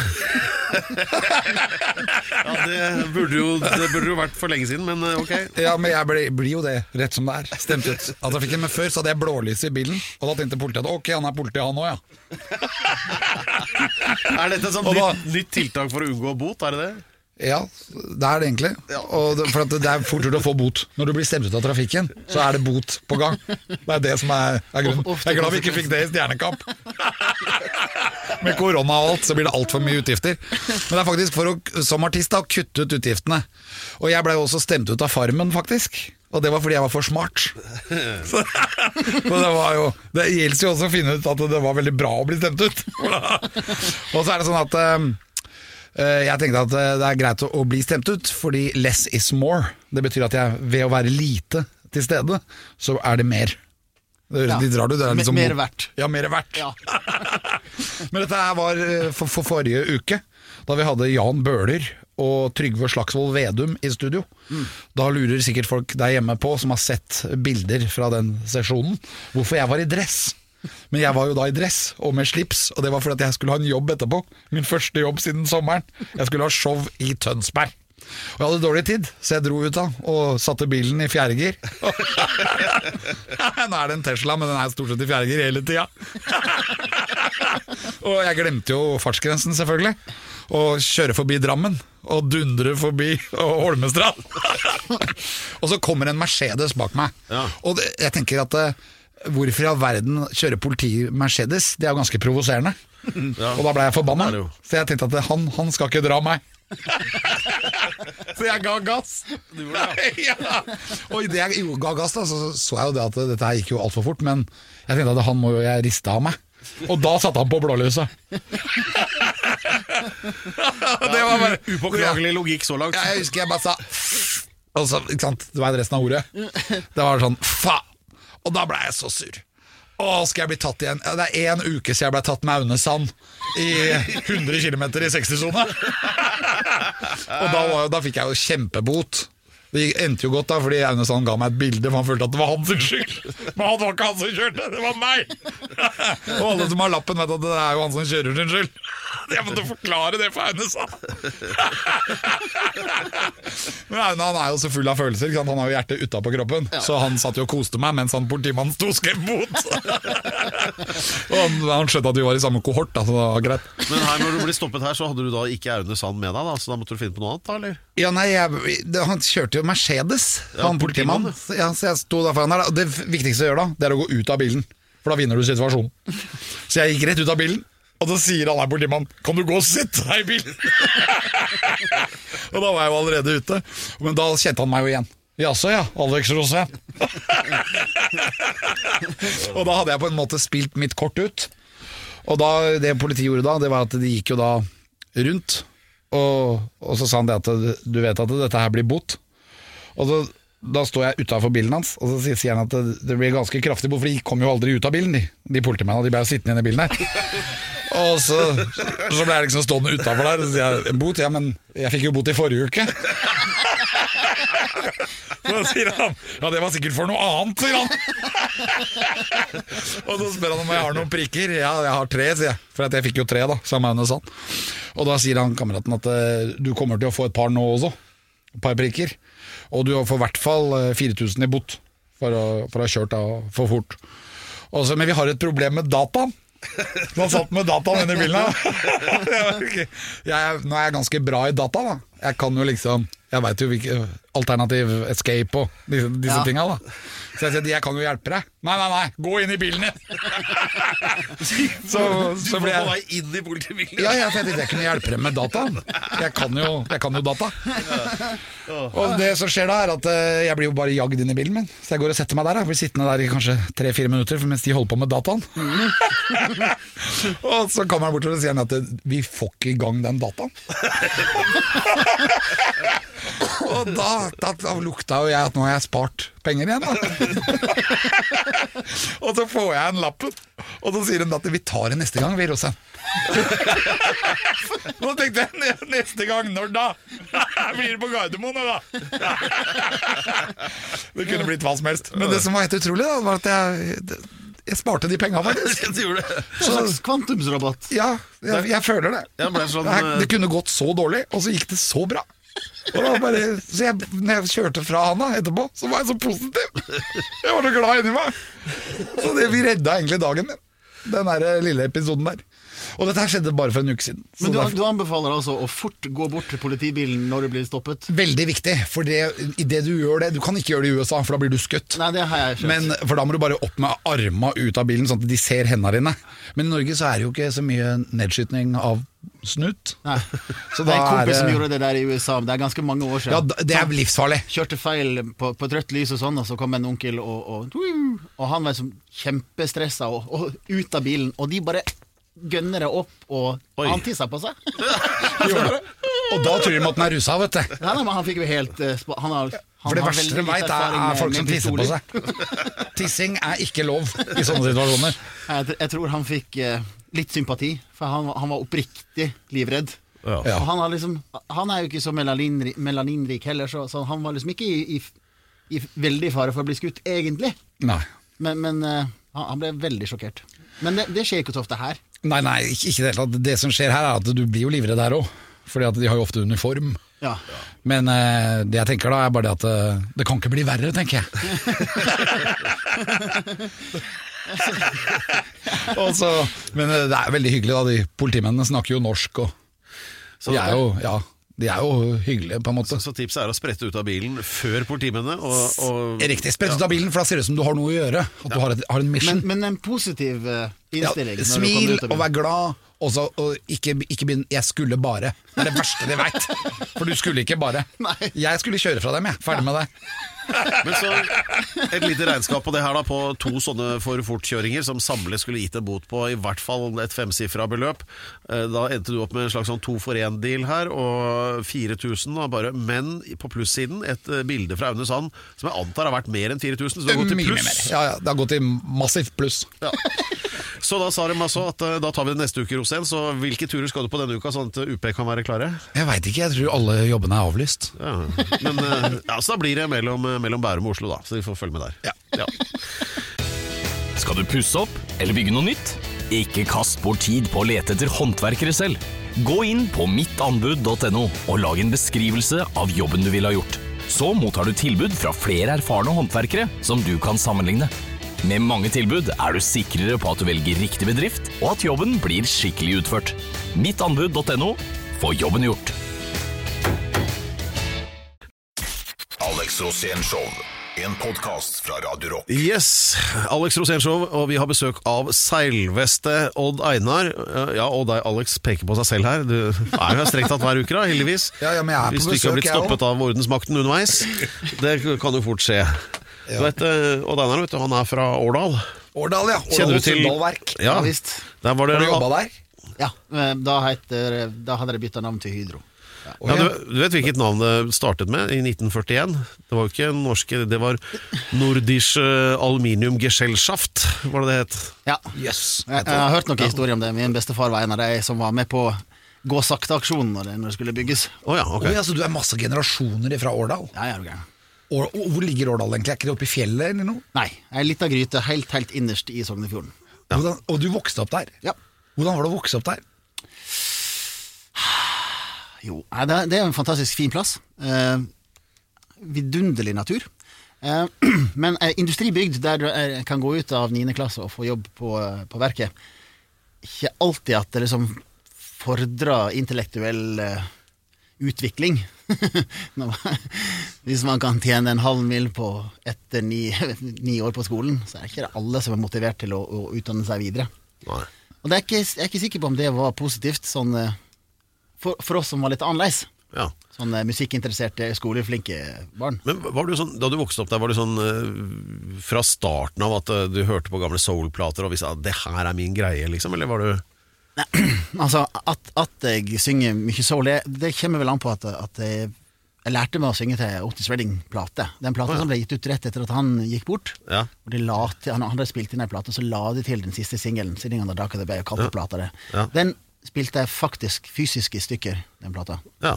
ja, det burde jo det burde jo vært for lenge siden, men eh, ok. Ja, men jeg blir, blir jo det, rett som det er. Stemt ut av trafikken. Men før så hadde jeg blålys i bilen, og da tenkte politiet at ok, han er politi han òg, ja. Er dette sånn nytt, nytt tiltak for å unngå bot, er det det? Ja, det er det egentlig. Og det, for at det er fort gjort å få bot. Når du blir stemt ut av trafikken, så er det bot på gang. Det er det som er, er grunnen. Jeg er glad vi ikke fikk det i Stjernekamp. Med korona og alt, så blir det altfor mye utgifter. Men det er faktisk for å, som artist, da, kutte ut utgiftene. Og jeg ble jo også stemt ut av Farmen, faktisk. Og det var fordi jeg var for smart. Så, det var jo Det gjelder jo også å finne ut at det var veldig bra å bli stemt ut. Og så er det sånn at eh, Eh, Jeg tenkte at eh, det er greit å, bli stemt ut, fordi less is more. Det betyr at jeg ved å være lite til stede, så er det mer. Det Ja. litt rart ut. Det er liksom, mer verdt. Ja, mer verdt. Ja. Men dette her var eh, for, for forrige uke, da vi hadde Jan Bøhler og Trygve Slagsvold Vedum i studio. Da lurer sikkert folk der hjemme på, som har sett bilder fra den sesjonen, hvorfor jeg var i dress. Men jeg var jo da i dress og med slips, og det var fordi jeg skulle ha en jobb etterpå. Min første jobb siden sommeren. Jeg skulle ha show i Tønsberg. Og jeg hadde dårlig tid, så jeg dro ut da og satte bilen i fjerdegir. Nå er det en Tesla, men den er stort sett i fjerdegir hele tida. og jeg glemte jo fartsgrensen, selvfølgelig. Og kjøre forbi Drammen. Og dundre forbi Holmestrand. og så kommer en Mercedes bak meg. Ja. Og jeg tenker at eh, Hvorfor i all verden kjører politi Mercedes? Det er jo ganske provoserende. Ja. Og da ble jeg forbanna. Det det. Så jeg tenkte at han, han skal ikke dra meg. så jeg ga gass. ja. Og idet jeg ga gass, da, så så jeg jo det at dette her gikk jo altfor fort. Men jeg tenkte at han må jo jeg riste av meg. Og da satte han på blålyset. det var bare Upåklagelig logikk så langt. jeg husker jeg bare sa Og så, ikke sant, Du var resten av ordet Det var sånn fa Og da ble jeg så sur. Å, skal jeg bli tatt igjen? Ja, Det er en uke siden jeg ble tatt med Aune Sand I 100 km i 60-sona. Og da, var, da fikk jeg jo kjempebot Det endte jo godt da Fordi Aune Sand ga meg et bilde For han følte at det var hans skyld Men han var ikke han som kjørte, det var meg Og alle som har lappen vet at det er jo han som kjører sin skyld Jeg måtte forklare det for Aune, Sand! Men Aune han er jo så full av følelser. Ikke sant? Han har jo hjertet utapå kroppen. Så han satt jo og koste meg mens han politimannen sto skrev mot! og han, han skjønte at vi var i samme kohort, da, så det var greit. Men her når du blir stoppet her, så hadde du da ikke Aune Sand med deg, da, så da måtte du finne på noe annet, da, eller? Ja, nei, jeg, det, Han kjørte jo Mercedes, Ja, han politimannen. politimann, ja, så jeg sto der foran der. Det viktigste å gjøre da, det er å gå ut av bilen. For da vinner du situasjonen. Så jeg gikk rett ut av bilen, og så sier han her politimannen Kan du gå og sette deg i bilen? og da var jeg jo allerede ute. Men da kjente han meg jo igjen. Jaså ja, Alex Rosé. og da hadde jeg på en måte spilt mitt kort ut. Og da, det politiet gjorde da, det var at de gikk jo da rundt, og, og så sa han det at du vet at dette her blir bot. Og så, da står jeg utafor bilen hans, og så sier- han at det, det blir ganske kraftig bot, for de kom jo aldri ut av bilen, de, de politimennene. De ble jo sittende i bilen her. Og så, så ble jeg liksom stående utafor der, og sier bot, ja, men jeg fikk jo bot i forrige uke. Så sier han Ja, det var sikkert for noe annet, sier han. Og så spør han om jeg har noen prikker. Ja, jeg har tre, sier jeg. For jeg fikk jo tre, da. Og da sier han kameraten at du kommer til å få et par nå også. Et par prikker. Og du får i hvert fall eh, 4000 i bot for å, for å ha kjørt da for fort. Også, men vi har et problem med dataen. Du har satt med dataen inni bilen. jeg, nå er jeg ganske bra i data, da. Jeg kan jo liksom Jeg veit jo hvilke alternativ escape og disse, disse Ja. tinga, da. Så jeg sier jeg kan jo hjelpe deg. Nei, nei, nei, gå inn i bilen din! så, så ble jeg inn i politibilen. ja, jeg tenkte jeg kunne hjelpe dem med dataen. Jeg kan jo, jeg kan jo data. Og det som skjer da, er at eh, jeg blir jo bare jagd inn i bilen min. Så jeg går og setter meg der. Jeg blir sittende der i kanskje tre-fire minutter mens de holder på med dataen. og så kommer han bort og sier at vi får ikke i gang den dataen. og da, da, da lukta jo jeg at nå har jeg spart penger igjen, da. og så får jeg en lappen, og så sier hun at vi tar det neste gang, vi, Rose. Nå tenkte jeg neste gang, når da? Blir det på Gardermoen, da? det kunne blitt hva som helst. Men det som var helt utrolig, da, var at jeg, jeg sparte de penga, faktisk. En slags kvantumsrabatt. Ja, jeg, jeg føler det. Jeg sånn, det, her, det kunne gått så dårlig, og så gikk det så bra. Bare, så jeg, når jeg kjørte fra han da etterpå, så var jeg så positiv. Jeg var så glad inni meg. Så det, vi redda egentlig dagen min, den der lille episoden der. Og dette her skjedde bare for en uke siden. Men du, derfor- du anbefaler altså å fort gå bort til politibilen når du blir stoppet? Veldig viktig, for det, i det du gjør det Du kan ikke gjøre det i USA, for da blir du skutt. Nei, det har jeg skjønt. Men, for da må du bare opp med arma ut av bilen, sånn at de ser hendene dine. Men i Norge så er det jo ikke så mye nedskytning av snut. Nei. Så Det er da en er kompis det som gjorde det der i USA, det er ganske mange år Ja, siden. det er livsfarlig. Kjørte feil på, på et rødt lys og sånn, og så kom en onkel, og, og, og han var liksom kjempestressa og, og ut av bilen, og de bare gønner det opp, og Oi. han tissa på seg. Og da tror de at den er rusa, vet du. Nei, nei, men han fikk jo helt eh, han har, han For det verste de veit, er, er folk som tisser på seg. Tissing er ikke lov i sånne situasjoner. Jeg, jeg tror han fikk eh, litt sympati, for han, han var oppriktig livredd. Ja. Ja. Han, har liksom, han er jo ikke så melaninrik, melaninrik heller, så, så han var liksom ikke i, i, i veldig fare for å bli skutt, egentlig. Nei. Men, men uh, han han ble veldig sjokkert. Men det, det skjer ikke så ofte her. Nei, nei, ikke ikke det hele tatt. Det som skjer her, er at du blir jo livredd her òg. Fordi at de har jo ofte uniform. Ja. Men uh, det jeg tenker da, er bare det at uh, det kan ikke bli verre, tenker jeg. Og så, men eh, det er veldig hyggelig, da. De politimennene snakker jo norsk, og Så, de er jo, ja, de er jo hyggelige, på en måte. så tipset er å sprette ut av bilen før politimennene. Og, og, Riktig. Sprett ut av bilen, for da ser det ut som du har noe å gjøre. At du har, et, har en mission. Men, men en positiv innstilling. Ja, smil kommer ut av og vær glad. Også, og ikke, ikke begynn 'jeg skulle bare'. Det er det verste de veit. For du skulle ikke bare. Nei. Jeg skulle kjøre fra dem, jeg. Ferdig med det. Men så et lite regnskap på det her da På to sånne for fortkjøringer Som samlet skulle gitt en bot på I hvert fall et femsifra beløp Eh, Da endte du opp med en slags sånn to for en deal her Og 4000 da bare Men på plussiden et eh, bilde fra Aune Sand Som jeg antar har vært mer enn 4000 Så det har gått til pluss. Ja, ja, det har gått i massivt pluss. ja. Så da sa de altså at eh, Da tar vi det neste uke Rosén. Så hvilke turer skal du på denne uka Sånn at UP kan være klare Jeg veit ikke, jeg tror alle jobbene er avlyst. ja. Men eh, ja, så da blir det mellom, mellom Bærum og Oslo da Så vi får følge med der Ja. ja. Skal du pusse opp eller bygge noe nytt? Ikke kast bort tid på å lete etter håndverkere selv. Gå inn på mittanbud.no og lag en beskrivelse av jobben du ville ha gjort. Så mottar du tilbud fra flere erfarne håndverkere som du kan sammenligne. Med mange tilbud er du sikrere på at du velger riktig bedrift, og at jobben blir skikkelig utført. Mittanbud.no få jobben gjort. Alex Rosén Show. En podkast fra Radio Rock. Yes, Alex Rosénshow, og vi har besøk av seilveste Odd Einar. Ja, Odd Alex peker på seg selv her. Du er jo strengt tatt hver uke, da, heldigvis. Ja, ja, men jeg er på Hvis du ikke har blitt stoppet av ordensmakten underveis. Det kan jo fort skje. Du vet, eh, Odd Einar vet du, han er fra Årdal. Årdal, ja. Kjenner du til Sunndalverk. Ja, Ja, visst. Der var det, Har du jobba der? Ja, eh, da, heter, da hadde de bytta navn til Hydro. Ja, du, du vet hvilket navn det startet med i 1941? Det var jo ikke norske, det var Nordisch Aluminium Gesellschaft, var det det het? Ja. Yes, Jeg, jeg har hørt noen historier om det. Min bestefar var en av de som var med på Gå sakte-aksjonen når, det- når det skulle bygges. Oh, ja, ok. oh, ja, så du er masse generasjoner fra Årdal? Ja, jeg er okay. Og, og hvor ligger Årdal egentlig? Er ikke det oppe i fjellet eller noe? Nei, ei lita gryte helt, helt innerst i Sognefjorden. Ja. og du vokste opp der? Ja. Hvordan var det å vokse opp der? Jo, det, det er en fantastisk fin plass. Eh, vidunderlig natur. Eh, men eh, industribygd der du er, kan gå ut av 9. klasse og få jobb på, eh, på verket. Ikke alltid at det liksom fordrer intellektuell eh, utvikling. Hvis man kan tjene en halv mil på etter ni, ni år på skolen, så er det ikke alle som er motivert til å, å utdanne seg videre. Nei. Og det er ikke, jeg er ikke sikker på om det var positivt sånn, eh, for, for oss som var litt annerledes. Ja. Sånn eh, musikkinteresserte, skoleflinke barn. Men var du sånn, Da du vokste opp der, var du sånn eh, fra starten av at du hørte på gamle soul-plater og visste at det her er min greie, liksom? Eller var du Nei, Altså, at, at jeg synger mye soul, det, det kommer vel an på at, at jeg, jeg lærte meg å synge til Otis Redding-plate. Den plata som ble gitt ut rett etter at han gikk bort. Ja. Og de la til, han hadde spilt inn ei plate, så la de til den siste singelen. Sitting on the Dark of the Bay, og kalte plata det. Ja. Den spilte jeg faktisk fysisk i stykker, den plata. Ja.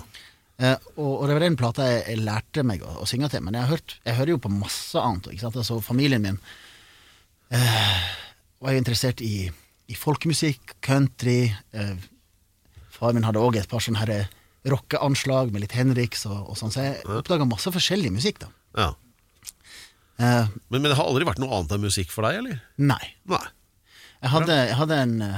Eh, og, og det var den plata jeg, jeg lærte meg å, å synge til. Men jeg, har hørt, jeg hører jo på masse annet. Ikke sant? Altså, familien min eh, var jo interessert i, i folkemusikk, country. Eh, far min hadde òg et par sånne her rockeanslag med litt Henriks og, og sånn, så jeg oppdaga masse forskjellig musikk, da. ja. Eh, Men, men det har aldri vært noe annet enn musikk for deg, eller? nei. Nei. Jeg hadde, jeg hadde en uh,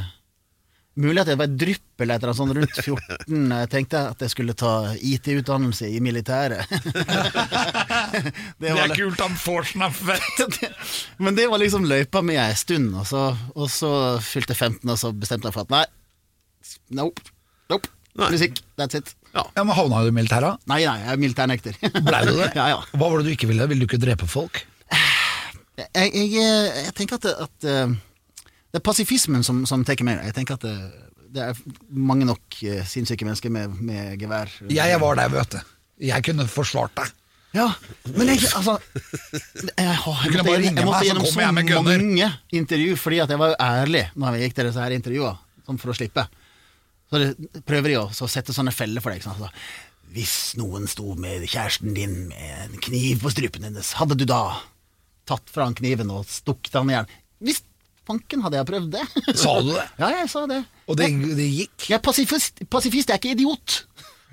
mulighet jeg var et drypp eller et eller annet sånt rundt 14. Jeg tenkte at jeg skulle ta IT-utdannelse i militæret. det var, kult, han får sånn fett! Men det var liksom løypa mi ei stund, og så, og så fylte jeg 15, og så bestemte jeg for at nei, nope, nope, Nei. musikk, that's it. Ja, men Havna du i militæret? Nei, nei, jeg er militærnekter. Blei du det? ja, ja. Hva var det du ikke ville? Ville du ikke drepe folk? Jeg, jeg, jeg tenker at, det, at eh, det er pasifismen som, som tar meg. Jeg tenker at det, det er mange nok eh, sinnssyke mennesker med, med gevær. Jeg var der, vet du. Jeg kunne forsvart deg. Ja, men jeg, altså Jeg, har- jeg måtte, jeg måtte gjennom så jeg mange intervju, fordi at jeg var jo ærlig når jeg gikk til disse her intervjuene, sånn for å slippe. Så det, prøver de å så sette sånne feller for deg. ikke sant? Altså, hvis noen sto med kjæresten din med en kniv på strupen hennes, hadde du da tatt fra han kniven og stukket han i hjel? Hvis fanken hadde jeg prøvd det. Sa du det? Ja, jeg sa det. Og det, det gikk? Jeg er pasifist, pasifist, jeg er ikke idiot.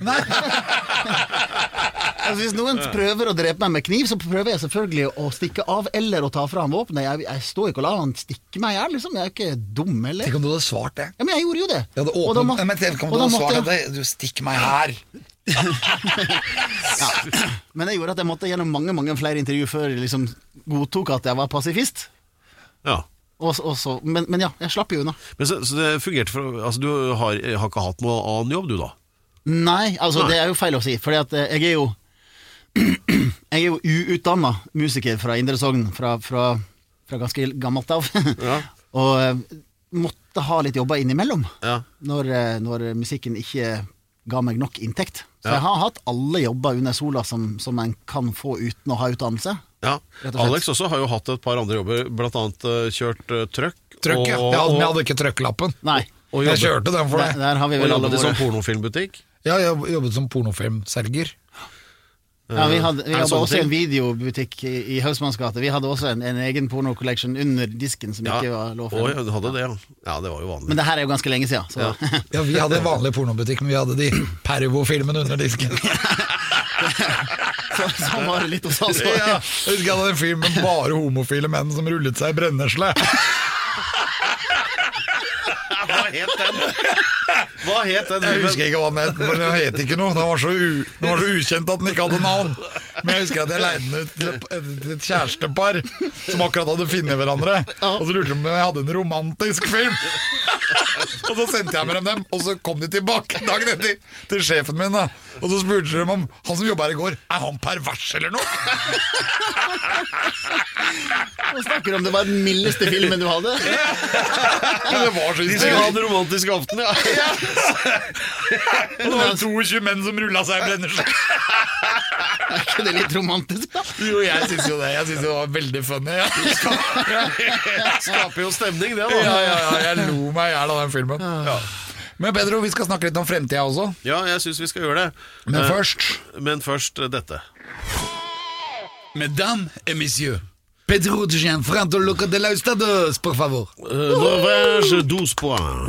Nei. Altså, hvis noen prøver å drepe meg med kniv, så prøver jeg selvfølgelig å stikke av eller å ta fra ham våpenet. Jeg, jeg står ikke og lar han stikke meg i hjel, liksom. Jeg er ikke dum eller. Tenk om du hadde svart det. Ja, men jeg gjorde jo det. Jeg hadde Og da åpnet, må- men tenk om du hadde svart jeg- det. Du stikker meg her. Men det gjorde at jeg måtte gjennom mange mange flere intervju før jeg liksom godtok at jeg var pasifist. Ja. Og, og så, men, men ja, jeg slapp jo unna. Men så, så det fungerte for Altså, du har, har ikke hatt noe annen jobb, du, da? Nei, altså Nei. det er jo feil å si, fordi at eh, jeg er jo Jeg er jo uutdanna musiker fra Indre Sogn fra, fra, fra ganske gammelt av. Ja. og eh, måtte ha litt jobber innimellom Ja. når, eh, når musikken ikke ga meg nok inntekt. Så Ja. jeg har hatt alle jobber under sola som, som en kan få uten å ha utdannelse. ja. Og. Alex også har jo hatt et par andre jobber, blant annet eh, kjørt uh, trøkk. Trøkk, ja. Jeg hadde, jeg hadde ikke trøkklappen. Nei, og Jeg jobbet- kjørte den for der, der har vi Og vel alle jobbet som sånn pornofilmbutikk. Ja, jeg jobbet som pornofilmselger. Ja, vi hadde, vi hadde også ting? en videobutikk i, i Hausmannsgate. Vi hadde også en, en egen porno-collection under disken som ikke var lov. Å, for ja, du hadde det, ja. Ja, det var jo vanlig. Men det her er jo ganske lenge siden. Så. Ja, Vi hadde en vanlig pornobutikk, men vi hadde de Pervo-filmene under disken. så, sånn var det litt hos oss. Ja, jeg husker jeg hadde en film med bare homofile menn som rullet seg i brennesle. Hva het den? Hva het den? Jeg husker ikke hva den het, men den het ikke noe. Den var, så u, den var så ukjent at den ikke hadde navn. Men jeg husker at jeg leide den ut til et, et, et kjærestepar som akkurat hadde funnet hverandre. Og så lurte de om jeg hadde en romantisk film. Og så sendte jeg med dem og så kom de tilbake dagen etter til sjefen min. da Og så spurte de om han som jobba her i går, er han pervers eller noe? Og snakker om det var den mildeste filmen du hadde. Men det var så De skulle ha en romantisk aften, ja. Det var 22 menn som rulla seg i brennesle. Er ikke det litt romantisk, da? Jo, jeg syns jo det. Jeg synes det var veldig funny. Ja. Skaper jo stemning, det, da. ja, ja, jeg lo meg i hjel av den filmen. Ja. Men Pedro, vi skal snakke litt om fremtida også. Ja, jeg syns vi skal gjøre det. Men først Men først dette. Mesdames et messieurs, Pedro de Gianfranto Loca de la Ustados, por favor. Euh, Norvège 12 points.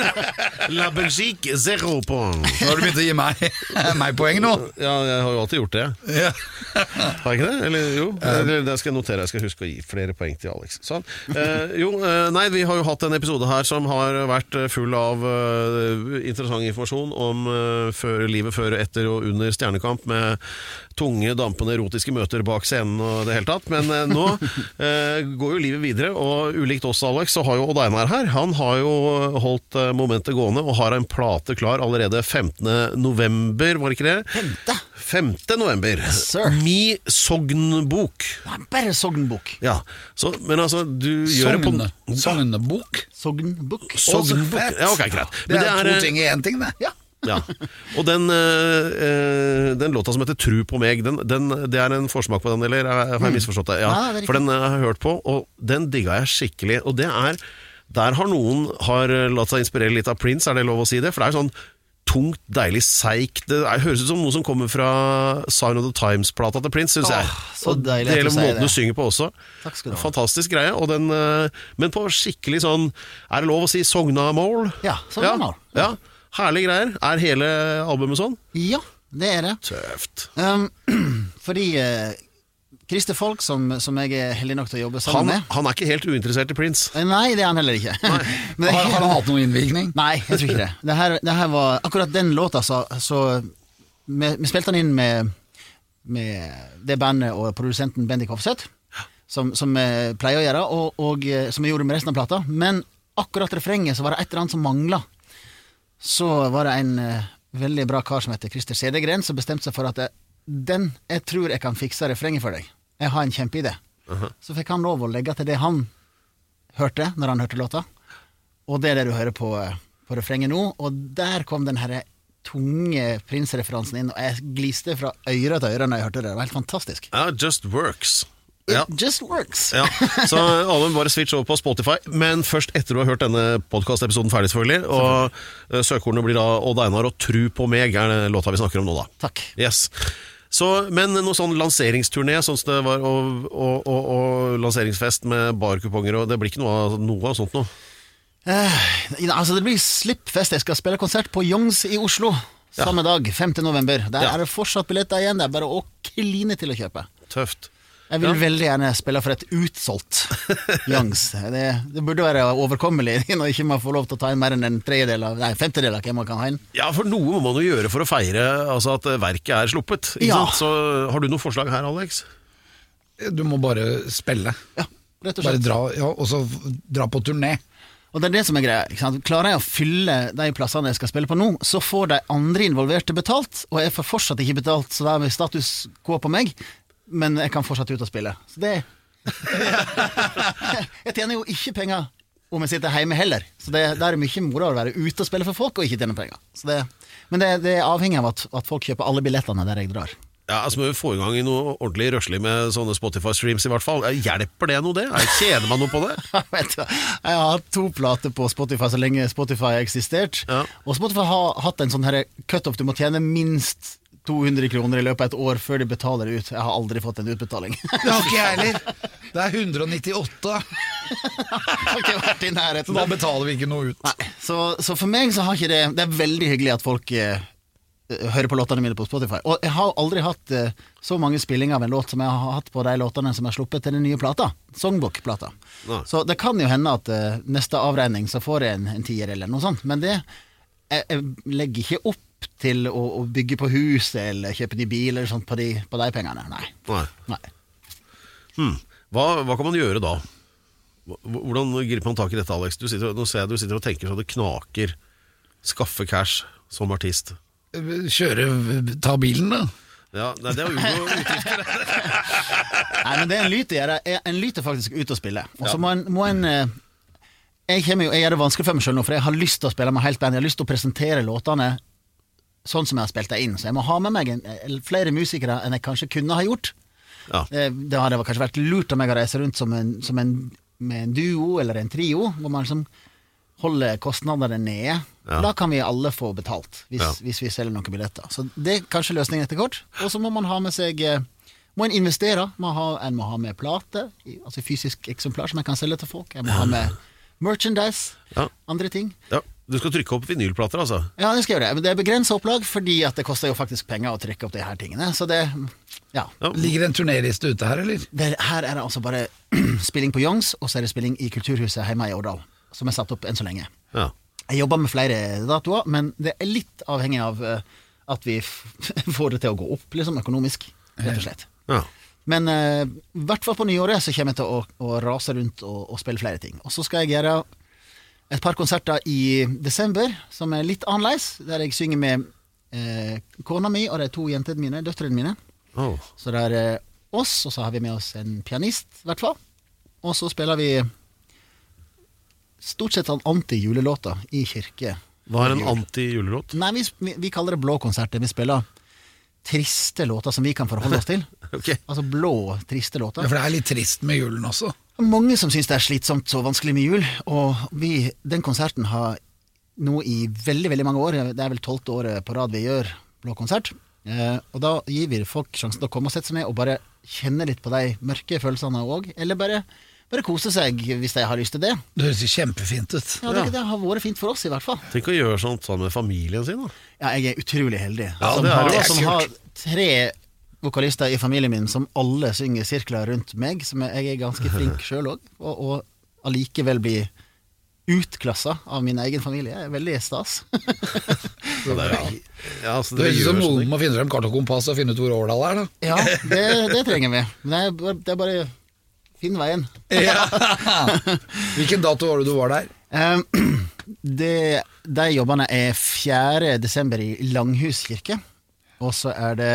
La Belgique 0 points. Nå har du begynt å gi meg, meg poeng nå. Ja, jeg har jo alltid gjort det. Ja. Har jeg ikke det? Eller jo? Eller, det skal jeg notere. Jeg skal huske å gi flere poeng til Alex. Sånn. Eh, jo, eh, nei, vi har jo hatt en episode her som har vært eh, full av uh, interessant informasjon om uh, før, livet før, etter og under Stjernekamp, med tunge, dampende erotiske møter bak scenen og det hele tatt. Men uh, nå eh, går jo livet videre, og ulikt oss, Alex, så har jo Odd Einar her. Han har jo holdt eh, momentet gående og har en plate klar allerede 15. november, var det ikke det? Femte? 5. november. Yes, Mi Sognbok. Nei, bare Sognbok. Ja, så, men altså, du gjør det på Sognebok. Sognbok. Sognbok. Ja, ok, greit. Det det er, eh, to ting i én ting, det. Ja. Ja. Og den, eh, eh, den låta som heter 'Tru på meg', den, den, det er en forsmak på den, eller har jeg misforstått det? Ja, Ja, det for den jeg har jeg hørt på, og den digga jeg skikkelig. Og det er Der har noen har eh, latt seg inspirere litt av Prince, er det lov å si det? For det er sånn tungt, deilig, seigt Det er, høres ut som noe som kommer fra Sign of the Times-plata til Prince, syns jeg. så deilig det gjelder måten det. du synger på også. Fantastisk greie. Og den, eh, men på skikkelig sånn Er det lov å si Sogna-mål? Ja, Sogna-mål. Ja, ja. Herlige greier. Er hele albumet sånn? Ja, det er det. Tøft. Um, fordi uh, Christer Folk, som, som jeg er heldig nok til å jobbe Han, sammen med han er ikke helt uinteressert i Prince. Eh, Nei, det er han heller ikke. Men Har, har han hatt noen innvirkning? Nei, jeg tror ikke det. Det her, det her var Akkurat den låta, så, så vi, vi spilte den inn med, med det bandet og produsenten Bendik Hofseth, som, som pleier å gjøre, og, og eh, som vi gjorde med resten av plata. Men akkurat refrenget så var det et eller annet som mangla. Så var det en uh, veldig bra kar som heter Christer Sedegren, som bestemte seg for at eh, den, jeg tror jeg kan fikse refrenget for deg. Jeg har en kjempeidé. Så fikk han lov å legge til det han hørte når han hørte låta. Og det er det du hører på, eh, på refrenget nå. Og der kom den herre tunge Prince-referansen inn, og jeg gliste fra øre til øre når jeg hørte det. Det var helt fantastisk. Uh, Just Works. Ja. It just works. Ja, så alle bare switch over på Spotify, men først etter du har hørt denne podkastepisoden ferdig, selvfølgelig. Og eh, søkeordene blir da Odd Einar og Tru på meg, er det låta vi snakker om nå, da. Takk. Yes. Så, men noe sånn lanseringsturné sånn som det var, og, og, og, og lanseringsfest med barkuponger, og det blir ikke noe av, noe av sånt noe? Eh, altså, det blir slippfest. Jeg skal spille konsert på Youngs i Oslo samme dag, 5. november. Der Ja. er det fortsatt billetter igjen. Det er bare å kline til å kjøpe. Tøft. Jeg vil Ja. veldig gjerne spille for et utsolgt Youngs. Det, det burde være overkommelig når ikke man får lov til å ta inn mer enn en tredjedel av, nei, femtedel av hva man kan ha inn. Ja, for noe må man jo gjøre for å feire altså at verket er sluppet. Ikke Ja. sant? Så har du noen forslag her, Alex? Du må bare spille. Ja, rett og Bare slett. dra, ja, og så dra på turné. Og det er det som er greia. Ikke sant? Klarer jeg å fylle de plassene jeg skal spille på nå, så får de andre involverte betalt, og jeg får fortsatt ikke betalt, så da er status quo på meg, men jeg kan fortsatt ut og spille. Så det Jeg tjener jo ikke penger om jeg sitter hjemme heller, så det, det er mye moro å være ute og spille for folk og ikke tjene penger. Så det, men det, det er avhengig av at, at folk kjøper alle billettene der jeg drar. Ja, altså Må vi få i gang i noe ordentlig røslig med sånne Spotify-streams, i hvert fall. Hjelper det noe, det? Kjeder man noe på det? Vet du, jeg har hatt to plater på Spotify så lenge Spotify har eksistert. Ja. Og Spotify har hatt en sånn cutoff. Du må tjene minst 200 kroner i løpet av et år før de betaler ut. Jeg har aldri fått en utbetaling. Det har ikke jeg heller. Det er 198, Jeg har ikke vært i så da betaler vi ikke noe ut. Nei, så, så for meg så har ikke det Det er veldig hyggelig at folk eh, hører på låtene mine på Spotify. Og jeg har aldri hatt eh, så mange spillinger av en låt som jeg har hatt på de låtene som er sluppet til den nye plata. Songbook-plata. Så det kan jo hende at eh, neste avregning så får jeg en, en tier eller noe sånt. Men det jeg, jeg legger ikke opp til å, å bygge på huset eller kjøpe ny bil eller sånt på de, på de pengene. Nei. Nei. Nei. Hmm. Hva, hva kan man gjøre da? Hvordan griper man tak i dette, Alex? Du sitter, nå ser jeg du sitter og tenker så det knaker. Skaffe cash som artist. Kjøre, ta bilen, da. Ja, nei, det er jo utgifter. Nei, men det er en lyt å gjøre. En lyt er faktisk ute og spille. Og så må en, må en eh, jeg, jo, jeg gjør det vanskelig for meg selv nå, for jeg har lyst til å spille med helt band. Jeg har lyst til å presentere låtene sånn som jeg har spilt det inn. Så jeg må ha med meg en, eh, flere musikere enn jeg kanskje kunne ha gjort. Ja. Eh, Det hadde kanskje vært lurt av meg å reise rundt som en, som en, med en duo eller en trio, hvor man liksom holder kostnadene nede. Ja. Da kan vi alle få betalt, hvis, Ja. hvis vi selger noen billetter. Så det er kanskje løsningen etter kort. Og så må man ha med seg eh, må en investere. Må ha, en må ha med plate, altså fysisk eksemplar som jeg kan selge til folk. Jeg må ha med merchandise, Ja. andre ting. Ja. Du skal trykke opp vinylplater, altså? Ja, det skal jeg gjøre. Men det er begrensa opplag, fordi at det koster jo faktisk penger å trykke opp de her tingene. Så det, ja. Ja. Ligger det en turnéliste ute her, eller? Det, her er det altså bare spilling på Youngs, og så er det spilling i Kulturhuset hjemme i Årdal. Som er satt opp enn så lenge. Ja. Jeg jobber med flere datoer, men det er litt avhengig av eh, at vi f får det til å gå opp, liksom økonomisk, rett og slett. ja. Men i uh, hvert fall på nyåret så kommer jeg til å, å rase rundt og, og spille flere ting. Og så skal jeg gjøre et par konserter i desember som er litt annerledes, der jeg synger med eh, kona mi og de to jentene mine, døtrene mine. Oh. Så det er eh, oss, og så har vi med oss en pianist, i hvert fall. Og så spiller vi stort sett sånn anti-julelåter i kirke. Hva er en anti-julelåt? Nei, vi, vi, vi kaller det blå konserter. Vi spiller triste låter som vi kan forholde oss til. okay. Altså blå, triste låter. Ja. For det er litt trist med julen også. Mange som syns det er slitsomt og vanskelig med jul, og vi, den konserten har nå i veldig veldig mange år, det er vel tolvte året på rad vi gjør Blå konsert, eh, og da gir vi folk sjansen til å komme og sette seg ned og bare kjenne litt på de mørke følelsene òg, eller bare, bare kose seg hvis de har lyst til det. Det høres kjempefint ut. Ja, det, det har vært fint for oss, i hvert fall. Tenk å gjøre sånt sammen med familien sin, da. Ja, jeg er utrolig heldig. Ja, som det er har, jo som kult. har tre vokalister i familien min som alle synger sirkler rundt meg, som jeg jeg er ganske flink sjøl òg, og, og allikevel bli utklassa av min egen familie. Det er veldig stas. Ja, det er, ja, altså, Det høres ut som noen må finne frem kart og kompass og finne ut hvor Årdal er, da. ja, det, det trenger vi. Men det er, bare- det er bare finn veien. Hvilken dato var det du var der? Eh, det, de jobbene er 4. desember i Langhus kirke, og så er det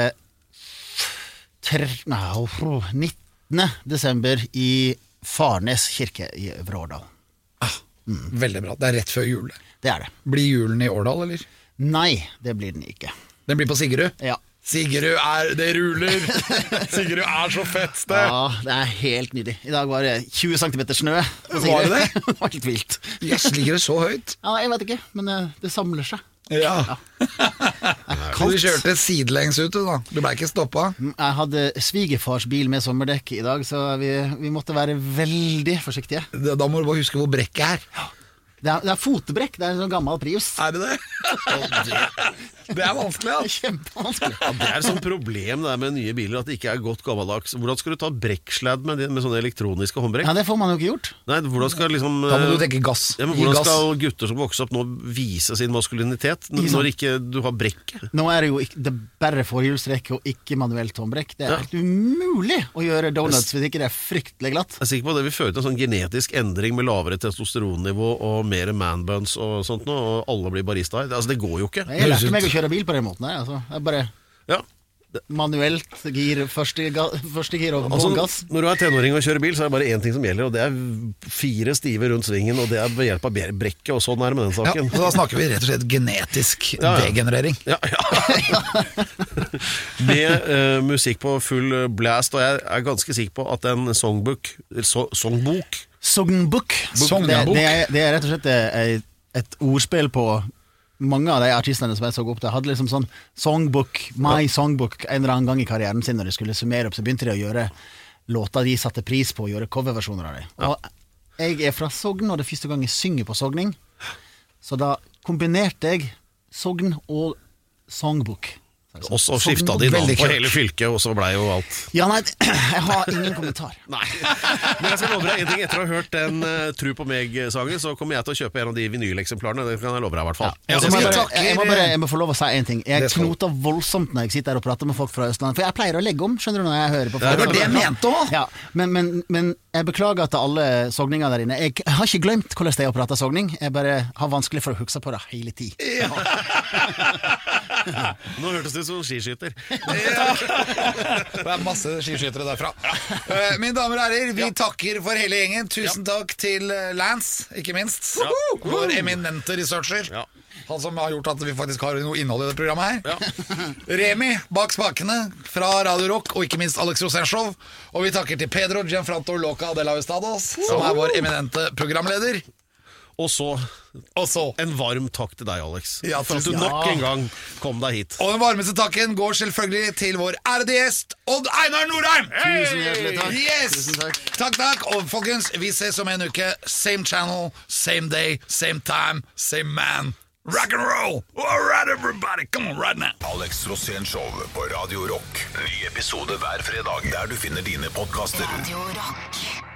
tre, nei, 19. desember i Farnes kirke i Øvre Årdal. Veldig bra. Det er rett før jul. det. Det er det. Blir julen i Årdal, eller? Nei, det blir den ikke. Den blir på Sigrud? Ja. Sigerud er Det ruler! Sigrud er så fett sted! ja, det er helt nydelig. I dag var det 20 cm snø. Var det det? det var helt vilt. Jøss, ligger det så høyt? Ja, jeg vet ikke, men det, det samler seg. Ja. ja. du kjørte sidelengs ut, da. Du blei ikke stoppa? Jeg hadde svigerfars bil med sommerdekk i dag, så vi, vi måtte være veldig forsiktige. Da må du bare huske hvor brekket er. Det er, det er fotbrekk, det er en sånn gammel Prius. Er det det? Det er vanskelig, Det er kjempevanskelig. Ja, det er et sånt problem det er med nye biler, at det ikke er godt gammeldags. Hvordan skal du ta brekksladd med, med sånne elektroniske håndbrekk? Ja, det får man jo ikke gjort. Nei, hvordan skal liksom Da må eh, du tenke gass. ja, men Hvordan gass. skal gutter som vokser opp nå vise sin maskulinitet, når ikke du har brekket? Nå er det jo ikke, det er bare forhjulstrekk og ikke manuelt håndbrekk. Det er Ja. helt umulig å gjøre donuts hvis ikke det er fryktelig glatt. Jeg er sikker på at det vil føre til en sånn genetisk endring med lavere testosteronnivå og mer manbuns og sånt nå, og alle blir baristaer. Altså, det går jo ikke. Jeg lærte meg å kjøre bil på den måten her. Altså. Jeg bare Ja. manuelt gir, første, ga, første gir og Altså, gass. når du er tenåring og kjører bil, så er det bare én ting som gjelder, og det er fire stive rundt svingen, og det er ved hjelp av brekket, og sånn er det med den Ja, så da snakker vi rett og slett genetisk Ja, ja. degenerering. Ja, ja. Med uh, musikk på full blast, og jeg er ganske sikker på at en songbook, so, songbok Sognbukk. Det, det, er, det er rett og slett et, et ordspill på mange av de artistene som jeg så opp til, hadde liksom sånn songbook, my songbook, en eller annen gang i karrieren sin når de skulle summere opp, så begynte de å gjøre låter de satte pris på, å gjøre coverversjoner av dem. Og jeg er fra Sogn, og det er første gang jeg synger på sogning, så da kombinerte jeg Sogn og songbook. Og så skifta de navn på hele fylket, og så blei jo alt Ja, nei, jeg har ingen kommentar. Nei. Men jeg skal love deg en ting. Etter å ha hørt den uh, Tru på meg-sangen, så kommer jeg til å kjøpe en av de vinyleksemplarene. Det kan jeg love deg, i hvert fall. Ja, Jeg, må jeg, jeg, må bare, jeg må få lov å si en ting. Jeg knoter voldsomt når jeg sitter her og prater med folk fra Østlandet. For jeg pleier å legge om, skjønner du, når jeg hører på folk. Det var det jeg mente òg! Ja, men, men, men jeg beklager til alle sogninger der inne. Jeg har ikke glemt hvordan det er å prate sogning. Jeg bare har vanskelig for å huske på det hele tid. Nå hørtes det ut som skiskyter. skiskyter. Det er masse skiskytere derfra. Eh, Mine damer og herrer, vi takker for hele gjengen. Tusen takk til eh, Lance, ikke minst. Vår eminente researcher. Han som har gjort at vi faktisk har noe innhold i det programmet her. Remi bak spakene fra Radio Rock, og ikke minst Alex Rosenshov. Og vi takker til Pedro Gianfranto Loca de la Estados, som er vår eminente programleder. Og så Og så en varm takk til deg, Alex. Ja, for at du nok en gang kom deg hit. Og den varmeste takken går selvfølgelig til vår ærede gjest Odd Einar Norheim! Tusen hjertelig takk. Yes! Tusen takk. takk, takk. Og folkens, vi ses om en uke. Same channel, same day, same time, same man. Rock and roll! All right, everybody, come on right now. Alex Rosén Show på Radio Rock. Ny episode hver fredag der du finner dine podkaster. Radio Rock.